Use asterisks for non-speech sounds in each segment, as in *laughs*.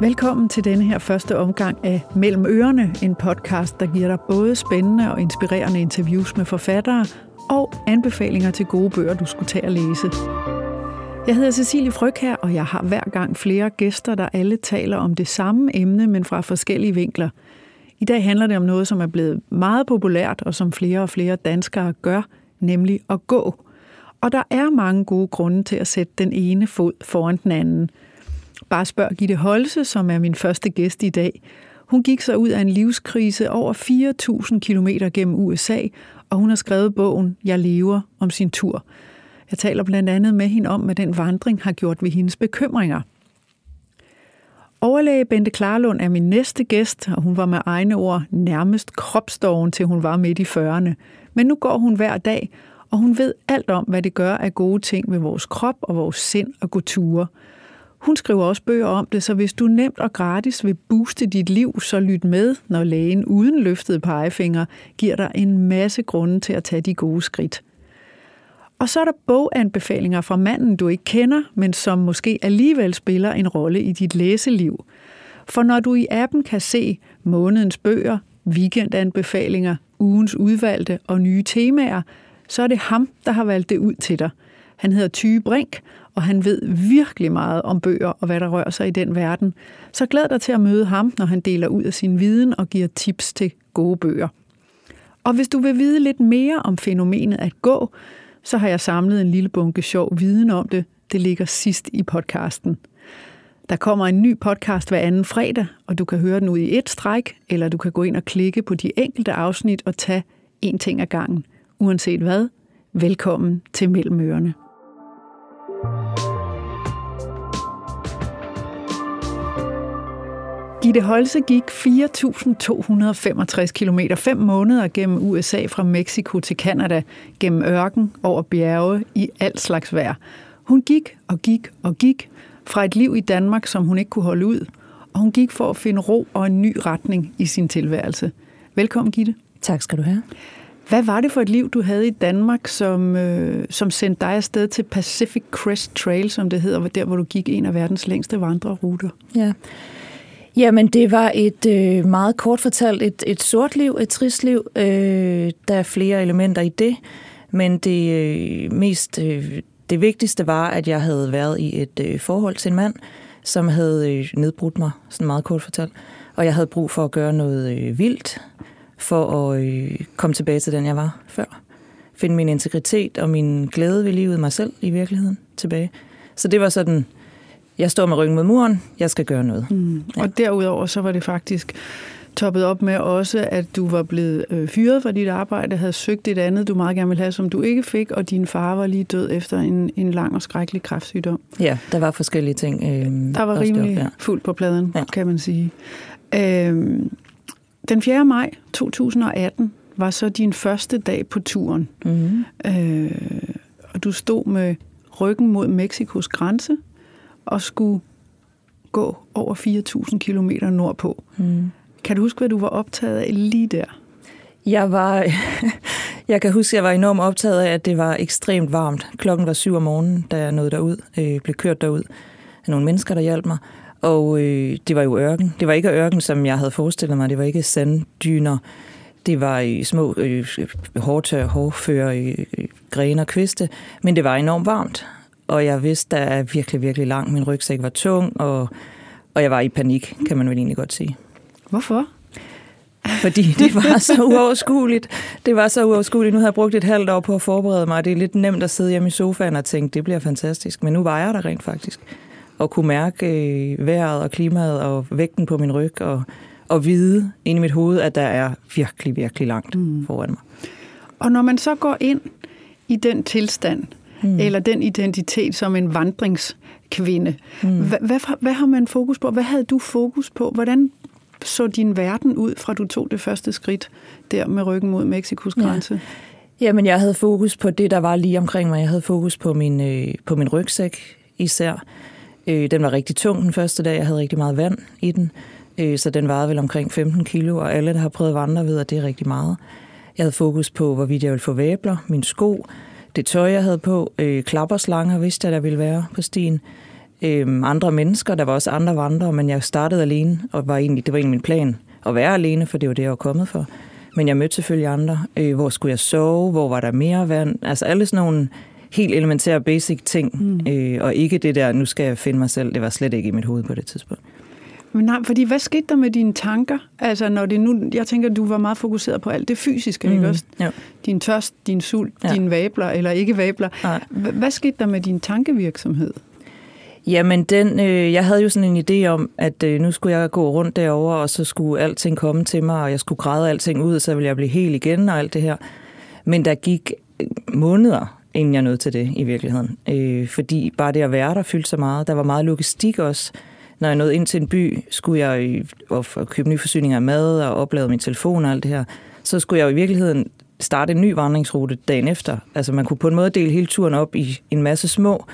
Velkommen til denne her første omgang af Mellem Ørerne, en podcast, der giver dig både spændende og inspirerende interviews med forfattere og anbefalinger til gode bøger, du skulle tage at læse. Jeg hedder Cecilie Fryg her, og jeg har hver gang flere gæster, der alle taler om det samme emne, men fra forskellige vinkler. I dag handler det om noget, som er blevet meget populært, og som flere og flere danskere gør, nemlig at gå. Og der er mange gode grunde til at sætte den ene fod foran den anden – Bare spørg Gitte Holse, som er min første gæst i dag. Hun gik sig ud af en livskrise over 4.000 km gennem USA, og hun har skrevet bogen Jeg lever om sin tur. Jeg taler blandt andet med hende om, hvad den vandring har gjort ved hendes bekymringer. Overlæge Bente Klarlund er min næste gæst, og hun var med egne ord nærmest kropsdoven, til hun var midt i 40'erne. Men nu går hun hver dag, og hun ved alt om, hvad det gør af gode ting med vores krop og vores sind og gå ture – hun skriver også bøger om det, så hvis du nemt og gratis vil booste dit liv, så lyt med, når lægen uden løftede pegefinger giver dig en masse grunde til at tage de gode skridt. Og så er der boganbefalinger fra manden, du ikke kender, men som måske alligevel spiller en rolle i dit læseliv. For når du i appen kan se månedens bøger, weekendanbefalinger, ugens udvalgte og nye temaer, så er det ham, der har valgt det ud til dig. Han hedder Tyge Brink, og han ved virkelig meget om bøger og hvad der rører sig i den verden. Så glæd dig til at møde ham, når han deler ud af sin viden og giver tips til gode bøger. Og hvis du vil vide lidt mere om fænomenet at gå, så har jeg samlet en lille bunke sjov viden om det. Det ligger sidst i podcasten. Der kommer en ny podcast hver anden fredag, og du kan høre den ud i et stræk, eller du kan gå ind og klikke på de enkelte afsnit og tage en ting ad gangen. Uanset hvad, velkommen til Mellemørene. Gitte Holse gik 4.265 km 5 måneder gennem USA fra Mexico til Kanada, gennem ørken, over bjerge, i alt slags vejr. Hun gik og gik og gik fra et liv i Danmark, som hun ikke kunne holde ud, og hun gik for at finde ro og en ny retning i sin tilværelse. Velkommen, Gitte. Tak skal du have. Hvad var det for et liv, du havde i Danmark, som, øh, som sendte dig afsted til Pacific Crest Trail, som det hedder, der hvor du gik en af verdens længste vandreruter? Ja, Jamen, det var et øh, meget kort fortalt et, et sort liv, et trist liv. Øh, der er flere elementer i det, men det øh, mest øh, det vigtigste var, at jeg havde været i et øh, forhold til en mand, som havde øh, nedbrudt mig, sådan meget kort fortalt. Og jeg havde brug for at gøre noget øh, vildt, for at øh, komme tilbage til den, jeg var før. Finde min integritet og min glæde ved livet, mig selv i virkeligheden, tilbage. Så det var sådan jeg står med ryggen mod muren, jeg skal gøre noget. Mm. Ja. Og derudover så var det faktisk toppet op med også, at du var blevet øh, fyret fra dit arbejde, havde søgt et andet, du meget gerne ville have, som du ikke fik, og din far var lige død efter en, en lang og skrækkelig kræftsygdom. Ja, der var forskellige ting. Øh, der var rimelig ja. fuldt på pladen, ja. kan man sige. Øh, den 4. maj 2018 var så din første dag på turen. Mm-hmm. Øh, og du stod med ryggen mod Mexikos grænse, og skulle gå over 4.000 km nordpå. Mm. Kan du huske, hvad du var optaget af lige der? Jeg var, *laughs* jeg kan huske, at jeg var enormt optaget af, at det var ekstremt varmt. Klokken var syv om morgenen, da jeg nåede derud, øh, blev kørt derud af nogle mennesker, der hjalp mig. Og øh, det var jo ørken. Det var ikke ørken, som jeg havde forestillet mig. Det var ikke sanddyner. Det var i små øh, hårdtør, hårdføre, øh, grene og kviste. Men det var enormt varmt og jeg vidste, jeg er virkelig, virkelig lang. Min rygsæk var tung, og, og jeg var i panik, kan man vel egentlig godt sige. Hvorfor? Fordi det var så uoverskueligt. Det var så uoverskueligt. Nu har jeg brugt et halvt år på at forberede mig. Det er lidt nemt at sidde hjemme i sofaen og tænke, det bliver fantastisk. Men nu var jeg der rent faktisk. Og kunne mærke øh, vejret og klimaet og vægten på min ryg. Og, og vide inde i mit hoved, at der er virkelig, virkelig langt mm. foran mig. Og når man så går ind i den tilstand, mm. eller den identitet som en vandringskvinde. Mm. Hvad, hvad, hvad har man fokus på? Hvad havde du fokus på? Hvordan så din verden ud, fra du tog det første skridt der med ryggen mod Mexikos grænse? Ja. Jamen, jeg havde fokus på det, der var lige omkring mig. Jeg havde fokus på min, øh, på min rygsæk især. Øh, den var rigtig tung den første dag. Jeg havde rigtig meget vand i den. Øh, så den vejede vel omkring 15 kilo, og alle, der har prøvet at vandre, ved, at det er rigtig meget. Jeg havde fokus på, hvorvidt jeg ville få væbler, min sko, det tøj, jeg havde på, øh, klapperslanger vidste jeg, der ville være på stien. øhm, andre mennesker. Der var også andre vandrere, men jeg startede alene, og var egentlig, det var egentlig min plan at være alene, for det var det, jeg var kommet for. Men jeg mødte selvfølgelig andre. Øh, hvor skulle jeg sove? Hvor var der mere vand? Altså alle sådan nogle helt elementære basic ting, mm. øh, og ikke det der, nu skal jeg finde mig selv. Det var slet ikke i mit hoved på det tidspunkt. Men nej, fordi hvad skete der med dine tanker? Altså, når det nu, jeg tænker, du var meget fokuseret på alt det fysiske, mm. ikke også? Ja. Din tørst, din sult, ja. dine vabler, eller ikke vabler. Hvad skete der med din tankevirksomhed? Jamen, den, øh, jeg havde jo sådan en idé om, at øh, nu skulle jeg gå rundt derover og så skulle alting komme til mig, og jeg skulle græde alting ud, så ville jeg blive helt igen og alt det her. Men der gik øh, måneder, inden jeg nåede til det i virkeligheden. Øh, fordi bare det at være der fyldte så meget. Der var meget logistik også. Når jeg nåede ind til en by, skulle jeg og købe nye forsyninger af mad og oplade min telefon og alt det her. Så skulle jeg jo i virkeligheden starte en ny vandringsrute dagen efter. Altså man kunne på en måde dele hele turen op i en masse små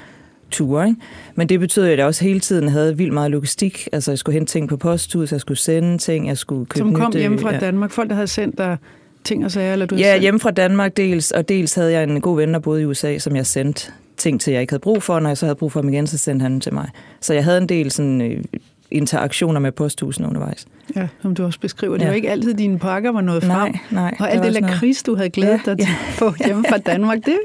ture. Ikke? Men det betød, at jeg også hele tiden havde vildt meget logistik. Altså jeg skulle hente ting på posthus, jeg skulle sende ting, jeg skulle købe Som kom nyt, hjem fra ja. Danmark. Folk, der havde sendt dig ting og sager? Eller du ja, hjemme fra Danmark dels, og dels havde jeg en god ven, der boede i USA, som jeg sendte ting til, jeg ikke havde brug for. Når jeg så havde brug for dem igen, så sendte han dem til mig. Så jeg havde en del sådan, øh, interaktioner med posthusen undervejs. Ja, som du også beskriver. Det ja. var ikke altid, dine pakker var nået frem. Nej, nej. Og alt det lakrids, du havde glædet ja, dig til ja. at få *laughs* hjemme fra Danmark, det,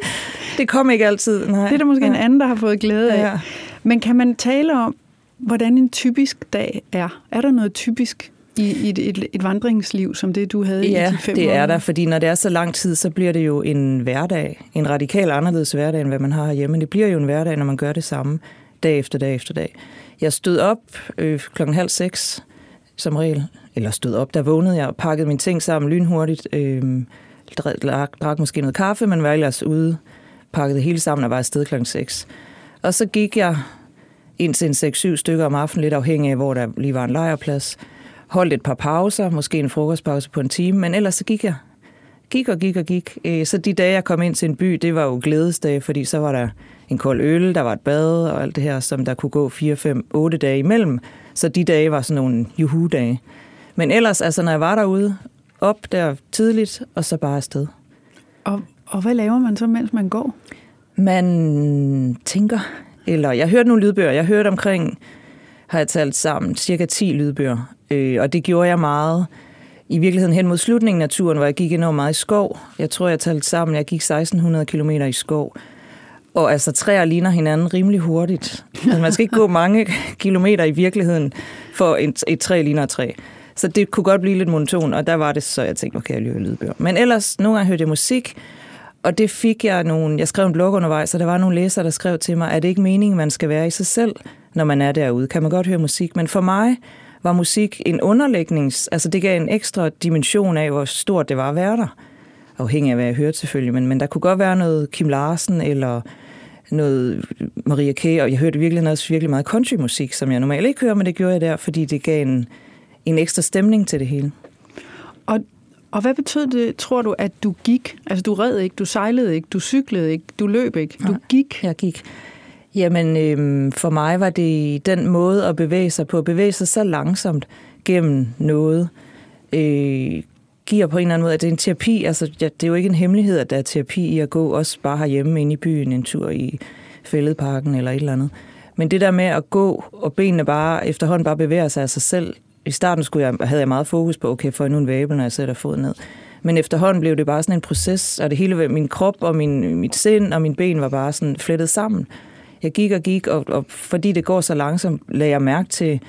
det kom ikke altid. Nej. Det er der måske ja. en anden, der har fået glæde af. Ja. Men kan man tale om, hvordan en typisk dag er? Er der noget typisk i et, et, et vandringsliv, som det du havde ja, i de fem det år? er der, fordi når det er så lang tid, så bliver det jo en hverdag. En radikal anderledes hverdag, end hvad man har hjemme. Det bliver jo en hverdag, når man gør det samme dag efter dag efter dag. Jeg stod op øh, klokken halv seks, som regel. Eller stod op, der vågnede jeg og pakkede mine ting sammen lynhurtigt. Øh, drak, drak måske noget kaffe, men var ellers ude, pakkede hele sammen og var afsted klokken 6. Og så gik jeg ind til en 6-7 stykker om aftenen, lidt afhængig af, hvor der lige var en lejrplads holdt et par pauser, måske en frokostpause på en time, men ellers så gik jeg. Gik og gik og gik. Øh, så de dage, jeg kom ind til en by, det var jo glædesdage, fordi så var der en kold øl, der var et bad og alt det her, som der kunne gå 4, 5, 8 dage imellem. Så de dage var sådan nogle juhu-dage. Men ellers, altså når jeg var derude, op der tidligt, og så bare afsted. Og, og hvad laver man så, mens man går? Man tænker, eller jeg hørte nogle lydbøger. Jeg hørte omkring, har jeg talt sammen, cirka 10 lydbøger. Øh, og det gjorde jeg meget i virkeligheden hen mod slutningen af turen, hvor jeg gik enormt meget i skov. Jeg tror, jeg talte sammen, jeg gik 1600 km i skov. Og altså, træer ligner hinanden rimelig hurtigt. Altså, man skal ikke gå *laughs* mange kilometer i virkeligheden, for et, et træ ligner et træ. Så det kunne godt blive lidt monoton, og der var det så, jeg tænkte, okay, jeg lyver lydbøger. Men ellers, nogle gange hørte jeg musik, og det fik jeg nogle, jeg skrev en blog undervejs, så der var nogle læsere, der skrev til mig, at det ikke meningen, man skal være i sig selv, når man er derude. Kan man godt høre musik, men for mig var musik en underlægnings... Altså det gav en ekstra dimension af, hvor stort det var at være der. Afhængig af, hvad jeg hørte selvfølgelig. Men, men der kunne godt være noget Kim Larsen eller noget Maria K. Og jeg hørte virkelig også virkelig meget countrymusik, som jeg normalt ikke hører, men det gjorde jeg der, fordi det gav en, en ekstra stemning til det hele. Og, og hvad betød det, tror du, at du gik? Altså du red ikke, du sejlede ikke, du cyklede ikke, du løb ikke, du gik? Jeg gik. Jamen, øhm, for mig var det den måde at bevæge sig på, at bevæge sig så langsomt gennem noget, øh, giver på en eller anden måde, at det er en terapi. Altså, ja, det er jo ikke en hemmelighed, at der er terapi i at gå også bare herhjemme inde i byen, en tur i fældeparken eller et eller andet. Men det der med at gå, og benene bare efterhånden bare bevæger sig af sig selv. I starten skulle jeg, havde jeg meget fokus på, okay, får jeg nu en væbel, når jeg sætter foden ned. Men efterhånden blev det bare sådan en proces, og det hele, min krop og min, mit sind og min ben var bare sådan flettet sammen jeg gik og gik, og, og fordi det går så langsomt, lagde jeg mærke til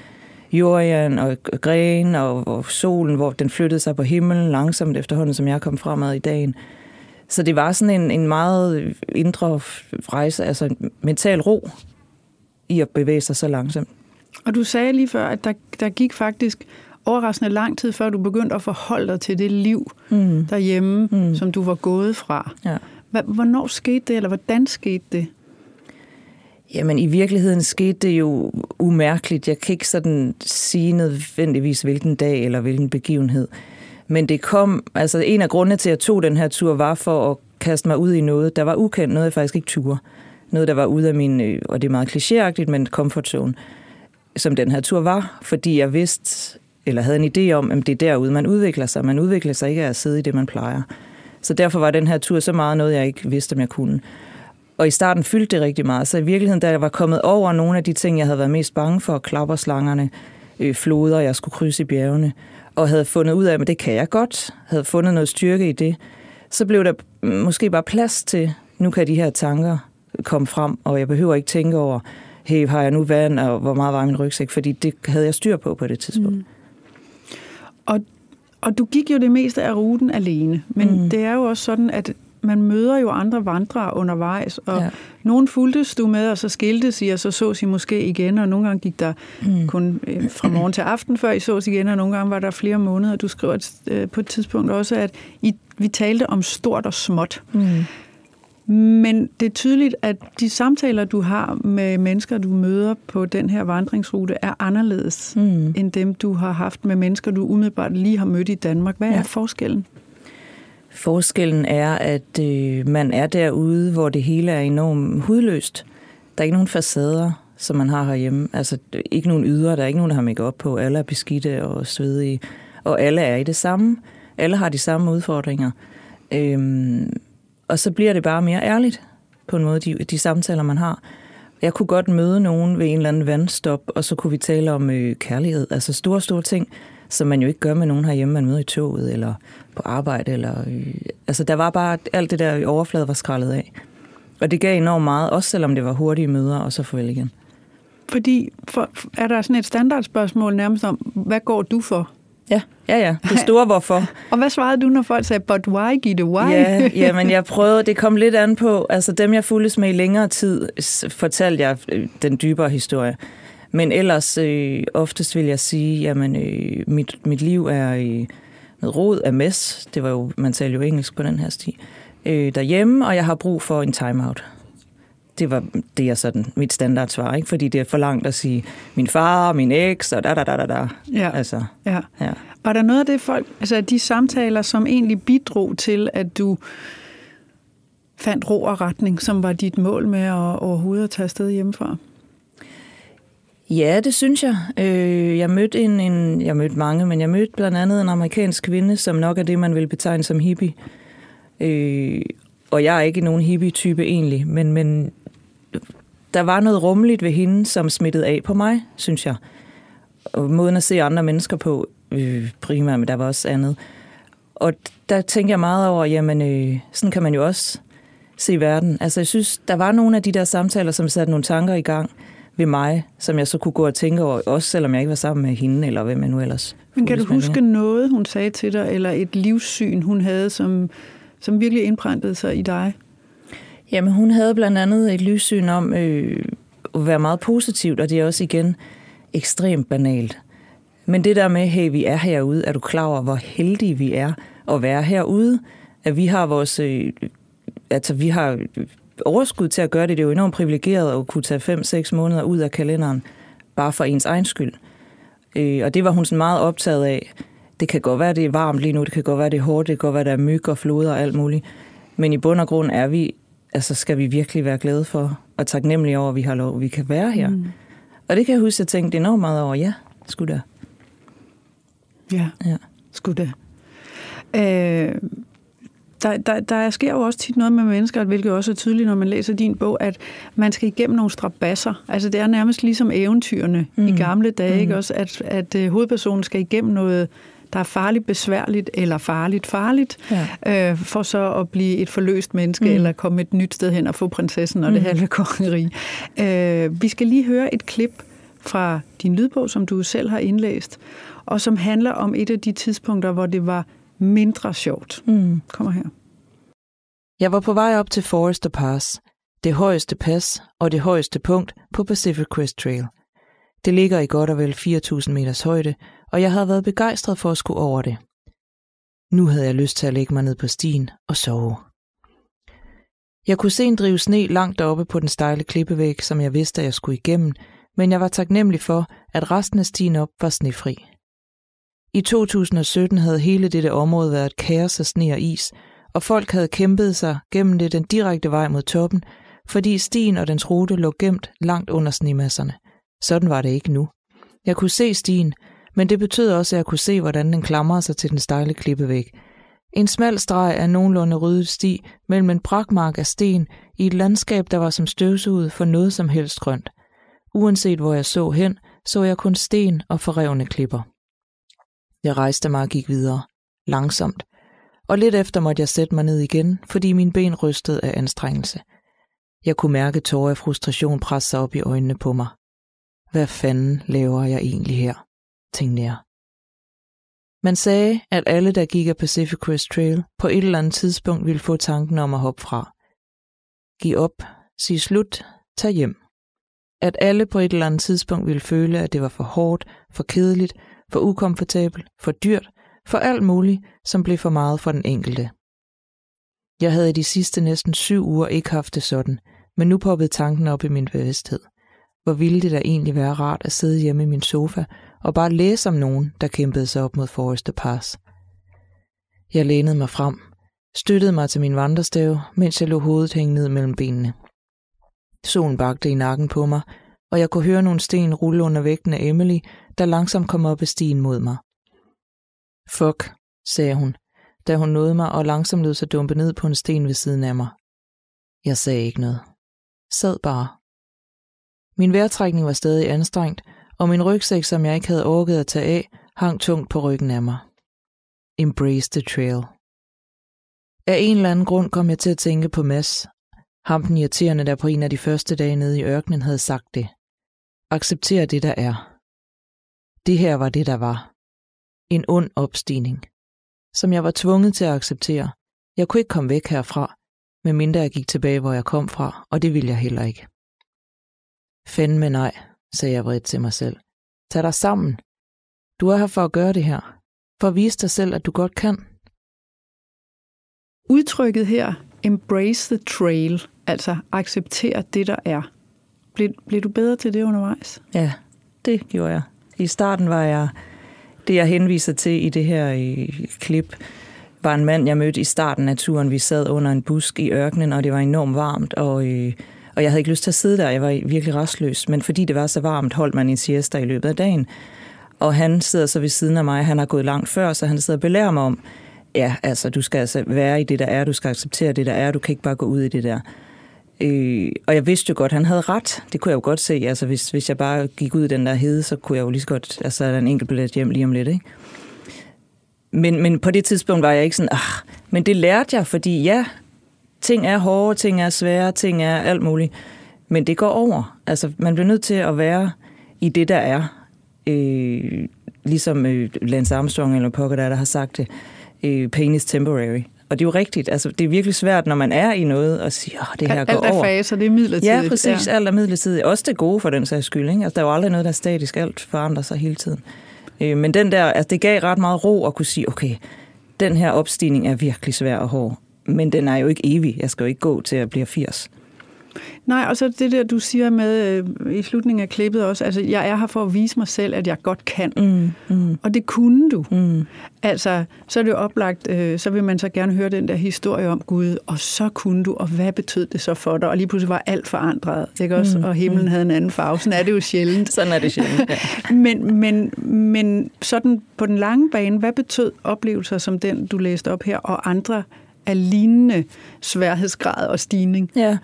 jorden og gren og, og solen, hvor den flyttede sig på himlen langsomt efterhånden, som jeg kom fremad i dagen. Så det var sådan en, en meget indre rejse, altså en mental ro i at bevæge sig så langsomt. Og du sagde lige før, at der, der gik faktisk overraskende lang tid, før du begyndte at forholde dig til det liv mm. derhjemme, mm. som du var gået fra. Ja. Hvornår skete det, eller hvordan skete det? Jamen, i virkeligheden skete det jo umærkeligt. Jeg kan ikke sådan sige nødvendigvis, hvilken dag eller hvilken begivenhed. Men det kom, altså en af grundene til, at jeg tog den her tur, var for at kaste mig ud i noget, der var ukendt, noget jeg faktisk ikke turde. Noget, der var ude af min, øh, og det er meget klichéagtigt, men comfort zone, som den her tur var, fordi jeg vidste, eller havde en idé om, at det er derude, man udvikler sig. Man udvikler sig ikke af at sidde i det, man plejer. Så derfor var den her tur så meget noget, jeg ikke vidste, om jeg kunne. Og i starten fyldte det rigtig meget. Så i virkeligheden, da jeg var kommet over nogle af de ting, jeg havde været mest bange for, klapperslangerne, øh, floder, jeg skulle krydse i bjergene, og havde fundet ud af, at det kan jeg godt, havde fundet noget styrke i det, så blev der måske bare plads til, nu kan de her tanker komme frem, og jeg behøver ikke tænke over, hey, har jeg nu vand, og hvor meget var min rygsæk, fordi det havde jeg styr på på det tidspunkt. Mm. Og, og du gik jo det meste af ruten alene, men mm. det er jo også sådan, at man møder jo andre vandrere undervejs, og ja. nogen fuldtes du med, og så skiltes I, og så sås I måske igen, og nogle gange gik der mm. kun øh, fra morgen til aften, før I sås igen, og nogle gange var der flere måneder. Du skriver et, øh, på et tidspunkt også, at I, vi talte om stort og småt. Mm. Men det er tydeligt, at de samtaler, du har med mennesker, du møder på den her vandringsrute, er anderledes mm. end dem, du har haft med mennesker, du umiddelbart lige har mødt i Danmark. Hvad ja. er forskellen? Forskellen er, at øh, man er derude, hvor det hele er enormt hudløst. Der er ikke nogen facader, som man har herhjemme. Altså ikke nogen ydre, der er ikke nogen, der har make op på. Alle er beskidte og svedige. Og alle er i det samme. Alle har de samme udfordringer. Øhm, og så bliver det bare mere ærligt på en måde, de, de samtaler, man har. Jeg kunne godt møde nogen ved en eller anden vandstop, og så kunne vi tale om øh, kærlighed. Altså store, store ting, som man jo ikke gør med nogen herhjemme, man møder i toget eller på arbejde. Eller, øh, altså der var bare, alt det der i overflade var skrællet af. Og det gav enormt meget, også selvom det var hurtige møder, og så farvel igen. Fordi for, er der sådan et standardspørgsmål nærmest om, hvad går du for? Ja, ja, ja. Det store hvorfor. *laughs* og hvad svarede du, når folk sagde, but why, Gitte, why? ja, ja, men jeg prøvede, det kom lidt an på, altså dem, jeg fulgtes med i længere tid, fortalte jeg øh, den dybere historie. Men ellers, øh, oftest vil jeg sige, jamen, øh, mit, mit liv er øh, noget rod af mess. Det var jo, man taler jo engelsk på den her sti. Øh, derhjemme, og jeg har brug for en timeout det var det er sådan mit standardsvar, ikke? fordi det er for langt at sige min far, min eks og da da da da da. Ja. Altså, ja. ja. Var der noget af det folk, altså de samtaler, som egentlig bidrog til, at du fandt ro og retning, som var dit mål med at overhovedet at tage afsted hjemmefra? Ja, det synes jeg. Øh, jeg mødte en, en, jeg mødte mange, men jeg mødte blandt andet en amerikansk kvinde, som nok er det, man vil betegne som hippie. Øh, og jeg er ikke nogen hippie-type egentlig, men, men der var noget rummeligt ved hende, som smittede af på mig, synes jeg. Og måden at se andre mennesker på, øh, primært, men der var også andet. Og der tænker jeg meget over, jamen, øh, sådan kan man jo også se verden. Altså, jeg synes, der var nogle af de der samtaler, som satte nogle tanker i gang ved mig, som jeg så kunne gå og tænke over, også selvom jeg ikke var sammen med hende, eller hvem jeg nu ellers. Men kan du huske noget, hun sagde til dig, eller et livssyn, hun havde, som, som virkelig indpræntede sig i dig? Jamen, hun havde blandt andet et lyssyn om øh, at være meget positivt, og det er også igen ekstremt banalt. Men det der med, hey, vi er herude, er du klar over, hvor heldige vi er at være herude? At vi har vores, øh, altså vi har overskud til at gøre det. Det er jo enormt privilegeret at kunne tage 5-6 måneder ud af kalenderen, bare for ens egen skyld. Øh, og det var hun sådan meget optaget af. Det kan godt være, det er varmt lige nu, det kan godt være, det er hårdt, det kan godt være, der er myg og floder og alt muligt. Men i bund og grund er vi altså skal vi virkelig være glade for og taknemmelige over, at vi har lov, at vi kan være her. Mm. Og det kan jeg huske, at jeg tænkte enormt meget over, ja, skulle der. Ja, ja. skulle det. Øh, der, der, der sker jo også tit noget med mennesker, hvilket også er tydeligt, når man læser din bog, at man skal igennem nogle strabasser. Altså det er nærmest ligesom eventyrene mm. i gamle dage, mm. ikke? Også at, at uh, hovedpersonen skal igennem noget der er farligt besværligt eller farligt farligt, ja. øh, for så at blive et forløst menneske mm. eller komme et nyt sted hen og få prinsessen og mm. det halve kongeri. Øh, vi skal lige høre et klip fra din lydbog, som du selv har indlæst, og som handler om et af de tidspunkter, hvor det var mindre sjovt. Mm. Kommer her. Jeg var på vej op til Forester Pass, det højeste pas og det højeste punkt på Pacific Crest Trail. Det ligger i godt og vel 4.000 meters højde, og jeg havde været begejstret for at skulle over det. Nu havde jeg lyst til at lægge mig ned på stien og sove. Jeg kunne se en drive sne langt oppe på den stejle klippevæg, som jeg vidste, at jeg skulle igennem, men jeg var taknemmelig for, at resten af stien op var snefri. I 2017 havde hele dette område været kaos af sne og is, og folk havde kæmpet sig gennem det den direkte vej mod toppen, fordi stien og dens rute lå gemt langt under snemasserne. Sådan var det ikke nu. Jeg kunne se stien, men det betød også, at jeg kunne se, hvordan den klamrede sig til den stejle klippevæg. En smal streg af nogenlunde ryddet sti mellem en brakmark af sten i et landskab, der var som støvsuget for noget som helst grønt. Uanset hvor jeg så hen, så jeg kun sten og forrevne klipper. Jeg rejste mig og gik videre, langsomt, og lidt efter måtte jeg sætte mig ned igen, fordi min ben rystede af anstrengelse. Jeg kunne mærke tårer af frustration presse sig op i øjnene på mig. Hvad fanden laver jeg egentlig her, tænkte jeg. Man sagde, at alle, der gik af Pacific Crest Trail, på et eller andet tidspunkt ville få tanken om at hoppe fra. Giv op, sig slut, tag hjem. At alle på et eller andet tidspunkt ville føle, at det var for hårdt, for kedeligt, for ukomfortabel, for dyrt, for alt muligt, som blev for meget for den enkelte. Jeg havde i de sidste næsten syv uger ikke haft det sådan, men nu poppede tanken op i min bevidsthed. Hvor ville det da egentlig være rart at sidde hjemme i min sofa og bare læse om nogen, der kæmpede sig op mod Forrester Pass. Jeg lænede mig frem, støttede mig til min vandrestave, mens jeg lå hovedet hænge ned mellem benene. Solen bagte i nakken på mig, og jeg kunne høre nogle sten rulle under vægten af Emily, der langsomt kom op ad stien mod mig. Fuck, sagde hun, da hun nåede mig og langsomt lød sig dumpe ned på en sten ved siden af mig. Jeg sagde ikke noget. Sad bare. Min vejrtrækning var stadig anstrengt, og min rygsæk, som jeg ikke havde orket at tage af, hang tungt på ryggen af mig. Embrace the trail. Af en eller anden grund kom jeg til at tænke på Mads, ham den irriterende, der på en af de første dage nede i ørkenen havde sagt det. Accepter det, der er. Det her var det, der var. En ond opstigning. Som jeg var tvunget til at acceptere. Jeg kunne ikke komme væk herfra, medmindre jeg gik tilbage, hvor jeg kom fra, og det ville jeg heller ikke. med nej, sagde jeg vredt til mig selv. Tag dig sammen. Du er her for at gøre det her. For at vise dig selv, at du godt kan. Udtrykket her, embrace the trail, altså acceptere det, der er. Blev, blev du bedre til det undervejs? Ja, det gjorde jeg. I starten var jeg, det jeg henviser til i det her i, klip, var en mand, jeg mødte i starten af turen. Vi sad under en busk i ørkenen, og det var enormt varmt, og, øh, og jeg havde ikke lyst til at sidde der. Jeg var virkelig restløs, men fordi det var så varmt, holdt man en siesta i løbet af dagen. Og han sidder så ved siden af mig. Han har gået langt før, så han sidder og belærer mig om, ja, altså, du skal altså være i det, der er, du skal acceptere det, der er, du kan ikke bare gå ud i det der. Øh, og jeg vidste jo godt, at han havde ret. Det kunne jeg jo godt se. Altså, hvis, hvis jeg bare gik ud i den der hede, så kunne jeg jo lige så godt, altså, der en enkelt billet hjem lige om lidt, ikke? Men, men på det tidspunkt var jeg ikke sådan, ah, men det lærte jeg, fordi ja, ting er hårde, ting er svære, ting er alt muligt. Men det går over. Altså, man bliver nødt til at være i det, der er. Øh, ligesom øh, Lance Armstrong eller Pokker, der, der har sagt det. Øh, pain is temporary. Og det er jo rigtigt. Altså, det er virkelig svært, når man er i noget, og siger, at det her alt, går alt er over. faser, det er midlertidigt. Ja, præcis. Ja. Alt er midlertidigt. Også det gode for den sags skyld. Ikke? Altså, der er jo aldrig noget, der er statisk. Alt forandrer sig hele tiden. Øh, men den der, altså, det gav ret meget ro at kunne sige, okay, den her opstigning er virkelig svær og hård. Men den er jo ikke evig. Jeg skal jo ikke gå til at blive 80. Nej, og så det der, du siger med øh, i slutningen af klippet også, altså jeg er her for at vise mig selv, at jeg godt kan. Mm, mm. Og det kunne du. Mm. Altså, så er det jo oplagt, øh, så vil man så gerne høre den der historie om Gud, og så kunne du, og hvad betød det så for dig? Og lige pludselig var alt forandret, ikke også? Mm, og himlen mm. havde en anden farve. Sådan er det jo sjældent. *laughs* sådan er det sjældent, ja. *laughs* men, men, men sådan på den lange bane, hvad betød oplevelser som den, du læste op her, og andre af lignende sværhedsgrad og stigning? Ja,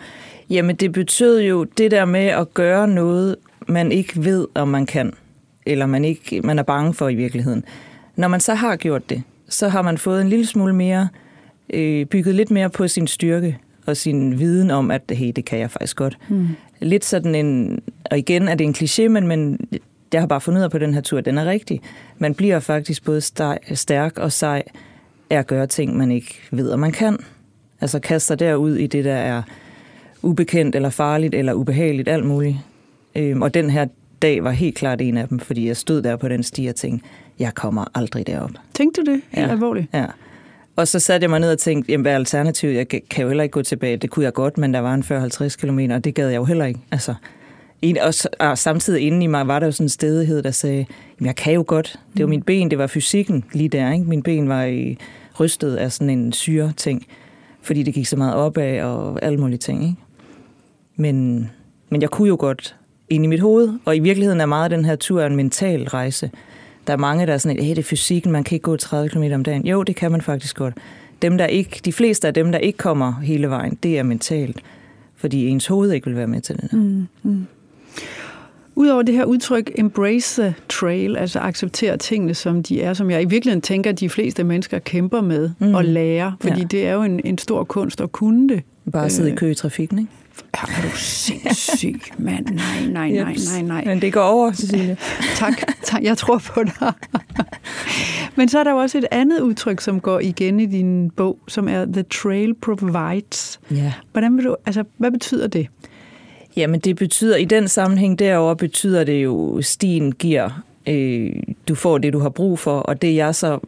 jamen det betød jo det der med at gøre noget, man ikke ved, om man kan, eller man, ikke, man er bange for i virkeligheden. Når man så har gjort det, så har man fået en lille smule mere, øh, bygget lidt mere på sin styrke og sin viden om, at hey, det kan jeg faktisk godt. Mm. Lidt sådan en, og igen er det en kliché, men, men jeg har bare fundet ud af på den her tur, at den er rigtig. Man bliver faktisk både stærk og sej, er at gøre ting, man ikke ved, om man kan. Altså kaste sig derud i det, der er ubekendt eller farligt eller ubehageligt, alt muligt. Øhm, og den her dag var helt klart en af dem, fordi jeg stod der på den sti og tænkte, jeg kommer aldrig derop. Tænkte du det? Helt ja. alvorligt? Ja. Og så satte jeg mig ned og tænkte, jamen hvad er alternativet? Jeg kan jo heller ikke gå tilbage. Det kunne jeg godt, men der var en 40-50 km, og det gad jeg jo heller ikke. Altså, og, og samtidig inden i mig var der jo sådan en stedighed, der sagde, jamen jeg kan jo godt. Det var mm. min ben, det var fysikken lige der. Ikke? Min ben var i rystet af sådan en syre ting, fordi det gik så meget opad og alle mulige ting. Ikke? Men, men jeg kunne jo godt ind i mit hoved, og i virkeligheden er meget af den her tur en mental rejse, Der er mange, der er sådan, at det er fysikken, man kan ikke gå 30 km om dagen. Jo, det kan man faktisk godt. Dem, der ikke, de fleste af dem, der ikke kommer hele vejen, det er mentalt, fordi ens hoved ikke vil være med til det. Mm, mm. Udover det her udtryk, embrace the trail, altså acceptere tingene, som de er, som jeg i virkeligheden tænker, at de fleste mennesker kæmper med mm. og lære, fordi ja. det er jo en, en stor kunst at kunne det. Bare sidde i øh, kø i trafikken, ikke? Er du sindssyg, mand? Nej, nej, *laughs* nej, nej, nej. Men det går over, Cecilie. *laughs* tak, tak, jeg tror på dig. *laughs* Men så er der jo også et andet udtryk, som går igen i din bog, som er The Trail Provides. Ja. Hvordan vil du, altså, hvad betyder det? Jamen det betyder, i den sammenhæng derover betyder det jo, stien giver, øh, du får det, du har brug for, og det jeg så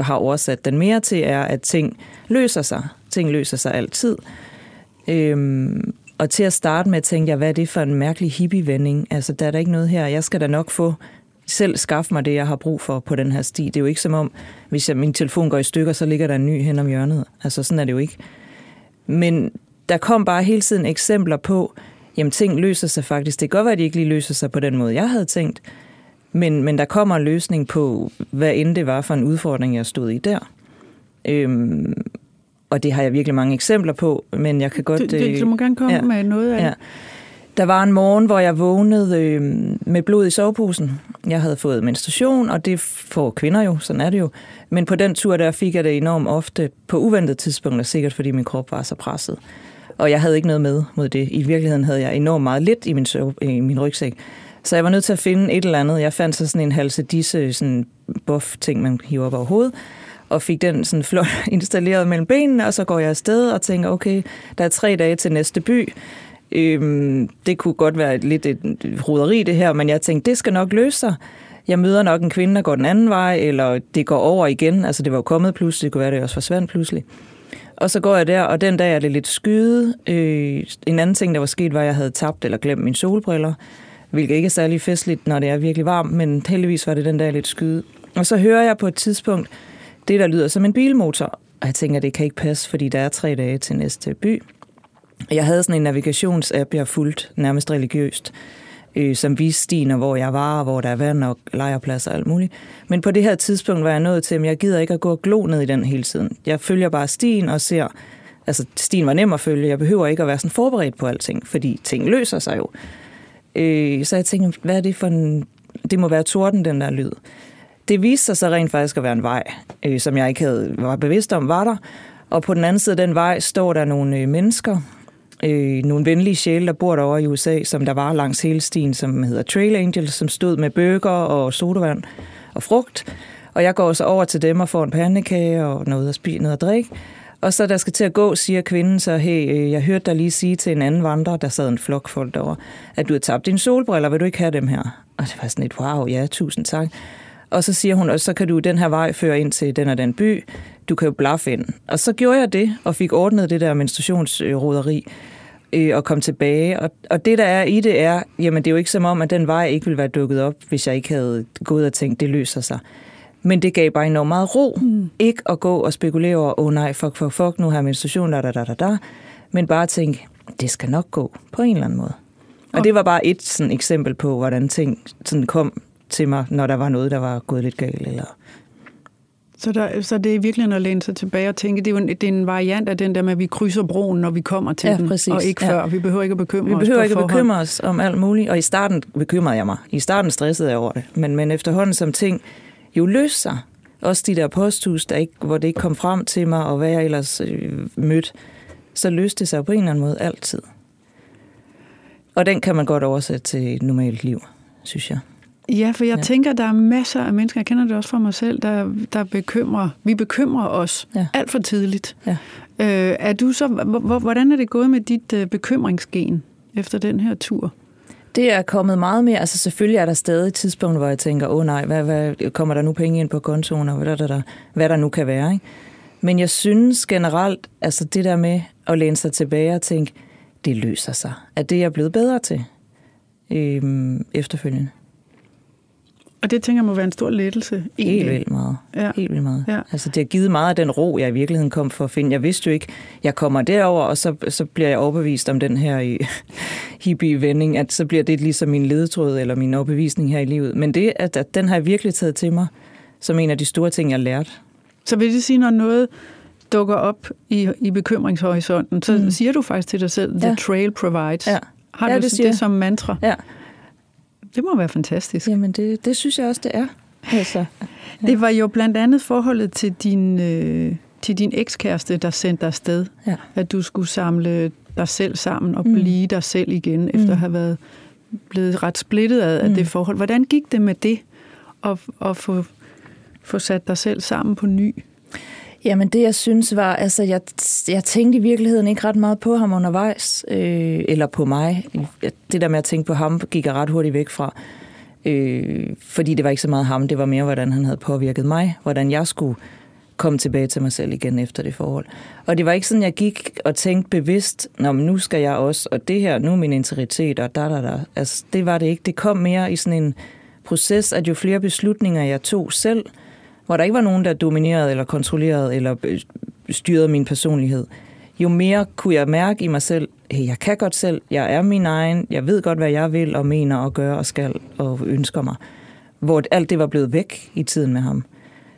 har oversat den mere til, er, at ting løser sig. Ting løser sig altid. Øhm, og til at starte med tænkte jeg, hvad er det for en mærkelig hippie-vending? Altså, der er der ikke noget her. Jeg skal da nok få selv skaffe mig det, jeg har brug for på den her sti. Det er jo ikke som om, hvis jeg, min telefon går i stykker, så ligger der en ny hen om hjørnet. Altså, sådan er det jo ikke. Men der kom bare hele tiden eksempler på, jamen ting løser sig faktisk. Det kan godt være, at de ikke lige løser sig på den måde, jeg havde tænkt, men, men der kommer en løsning på, hvad end det var for en udfordring, jeg stod i der. Øhm, og det har jeg virkelig mange eksempler på, men jeg kan godt... Du, du, du må gerne komme ja, med noget af ja. Der var en morgen, hvor jeg vågnede øh, med blod i soveposen. Jeg havde fået menstruation, og det får kvinder jo, sådan er det jo. Men på den tur der fik jeg det enormt ofte på uventet tidspunkter, sikkert fordi min krop var så presset. Og jeg havde ikke noget med mod det. I virkeligheden havde jeg enormt meget lidt i min, i min rygsæk. Så jeg var nødt til at finde et eller andet. Jeg fandt så sådan en halse disse sådan buff ting, man hiver op over hovedet og fik den sådan flot *laughs* installeret mellem benene, og så går jeg afsted og tænker, okay, der er tre dage til næste by. Øhm, det kunne godt være et, lidt et roderi det her, men jeg tænkte, det skal nok løse sig. Jeg møder nok en kvinde, der går den anden vej, eller det går over igen. Altså det var jo kommet pludselig, det kunne være, det også forsvandt pludselig. Og så går jeg der, og den dag er det lidt skyde. Øh, en anden ting, der var sket, var, at jeg havde tabt eller glemt mine solbriller, hvilket ikke er særlig festligt, når det er virkelig varmt, men heldigvis var det den dag lidt skyde. Og så hører jeg på et tidspunkt det, der lyder som en bilmotor, og jeg tænker, det kan ikke passe, fordi der er tre dage til næste by. Jeg havde sådan en navigationsapp, jeg fulgte nærmest religiøst, øh, som viste stien, og hvor jeg var, og hvor der er vand og lejrpladser og alt muligt. Men på det her tidspunkt var jeg nået til, at jeg gider ikke at gå og glo ned i den hele tiden. Jeg følger bare stien og ser, altså stien var nem at følge, jeg behøver ikke at være sådan forberedt på alting, fordi ting løser sig jo. Øh, så jeg tænkte, hvad er det for en, det må være torden, den der lyd. Det viste sig så rent faktisk at være en vej, øh, som jeg ikke havde, var bevidst om var der. Og på den anden side af den vej står der nogle øh, mennesker, øh, nogle venlige sjæle, der bor derovre i USA, som der var langs hele stien, som hedder Trail Angels, som stod med bøger og sodavand og frugt. Og jeg går så over til dem og får en pandekage og noget at spise, noget at drikke. Og så der skal til at gå, siger kvinden så, hey, øh, jeg hørte dig lige sige til en anden vandrer, der sad en flok folk derovre, at du har tabt dine solbriller, vil du ikke have dem her? Og det var sådan et, wow, ja, tusind tak. Og så siger hun, og så kan du den her vej føre ind til den og den by. Du kan jo blaffe ind. Og så gjorde jeg det, og fik ordnet det der menstruationsroderi øh, og kom tilbage. Og, og det, der er i det, er, jamen det er jo ikke som om, at den vej ikke ville være dukket op, hvis jeg ikke havde gået og tænkt, det løser sig. Men det gav bare enormt meget ro. Mm. Ikke at gå og spekulere over, åh oh, nej, fuck, fuck, fuck, nu har jeg menstruation, da, da, da, da, da. Men bare tænke, det skal nok gå på en eller anden måde. Og det var bare et sådan eksempel på, hvordan ting sådan kom til mig, når der var noget, der var gået lidt galt. Eller... Så, der, så det er virkelig at læne sig tilbage og tænke, det er, jo en, det er en variant af den der med, at vi krydser broen, når vi kommer til ja, den, præcis. og ikke før. Ja. Vi behøver ikke at bekymre vi os Vi behøver ikke at bekymre os om alt muligt, og i starten bekymrede jeg mig. I starten stressede jeg over det, men, men efterhånden som ting jo løste sig, også de der posthus, der ikke, hvor det ikke kom frem til mig, og hvad jeg ellers øh, mødte, så løste det sig på en eller anden måde altid. Og den kan man godt oversætte til et normalt liv, synes jeg. Ja, for jeg ja. tænker, der er masser af mennesker, jeg kender det også fra mig selv, der, der bekymrer, vi bekymrer os ja. alt for tidligt. Ja. Øh, er du så, hvordan er det gået med dit øh, bekymringsgen efter den her tur? Det er kommet meget mere. Altså selvfølgelig er der stadig et tidspunkt, hvor jeg tænker, åh oh, nej, hvad, hvad, kommer der nu penge ind på kontoen, og hvad der, der, hvad der nu kan være. Ikke? Men jeg synes generelt, altså det der med at læne sig tilbage og tænke, det løser sig. At det er jeg blevet bedre til øhm, efterfølgende. Og det tænker jeg må være en stor lettelse. Egentlig. Helt vildt meget. Ja. Helt vildt meget. Ja. Altså, det har givet meget af den ro, jeg i virkeligheden kom for at finde. Jeg vidste jo ikke, jeg kommer derover og så, så bliver jeg overbevist om den her *laughs* hippie-vending, at så bliver det ligesom min ledetråd eller min overbevisning her i livet. Men det, at, at den har jeg virkelig taget til mig, som en af de store ting, jeg har lært. Så vil det sige, når noget dukker op i, i bekymringshorisonten, så mm. siger du faktisk til dig selv, the ja. trail provides. Ja. Har ja, du det, det som mantra? Ja. Det må være fantastisk. Jamen, det, det synes jeg også, det er. Altså, ja. *laughs* Det var jo blandt andet forholdet til din, øh, til din ekskæreste, der sendte dig afsted. Ja. At du skulle samle dig selv sammen og mm. blive dig selv igen, mm. efter at have været blevet ret splittet af, mm. af det forhold. Hvordan gik det med det, at, at få, få sat dig selv sammen på ny? Jamen det, jeg synes var, altså jeg, jeg tænkte i virkeligheden ikke ret meget på ham undervejs, øh, eller på mig. Det der med at tænke på ham, gik jeg ret hurtigt væk fra. Øh, fordi det var ikke så meget ham, det var mere, hvordan han havde påvirket mig, hvordan jeg skulle komme tilbage til mig selv igen efter det forhold. Og det var ikke sådan, jeg gik og tænkte bevidst, Nå, men nu skal jeg også, og det her, nu er min integritet, og da, da, da. Altså, det var det ikke. Det kom mere i sådan en proces, at jo flere beslutninger jeg tog selv, hvor der ikke var nogen, der dominerede eller kontrollerede eller øh, styrede min personlighed, jo mere kunne jeg mærke i mig selv, hey, jeg kan godt selv, jeg er min egen, jeg ved godt, hvad jeg vil og mener og gør og skal og ønsker mig. Hvor alt det var blevet væk i tiden med ham.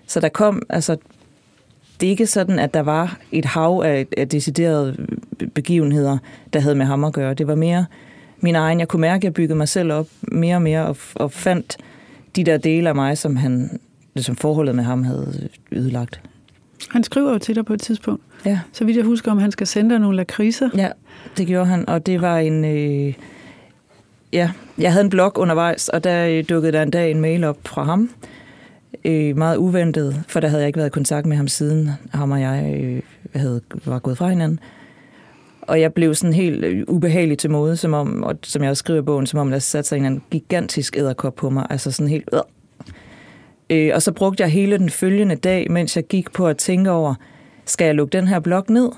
Så der kom, altså, det er ikke sådan, at der var et hav af, af deciderede begivenheder, der havde med ham at gøre. Det var mere min egen. Jeg kunne mærke, at jeg byggede mig selv op mere og mere og, og fandt de der dele af mig, som han som forholdet med ham havde ødelagt. Han skriver jo til dig på et tidspunkt. Ja. Så vidt jeg husker, om han skal sende dig nogle lakridser. Ja, det gjorde han, og det var en... Øh, ja, jeg havde en blog undervejs, og der øh, dukkede der en dag en mail op fra ham. Øh, meget uventet, for der havde jeg ikke været i kontakt med ham siden ham og jeg øh, havde, var gået fra hinanden. Og jeg blev sådan helt øh, ubehagelig til mode, som om, og som jeg også skriver i bogen, som om der satte sig en gigantisk æderkop på mig. Altså sådan helt... Øh, Øh, og så brugte jeg hele den følgende dag, mens jeg gik på at tænke over, skal jeg lukke den her blog ned?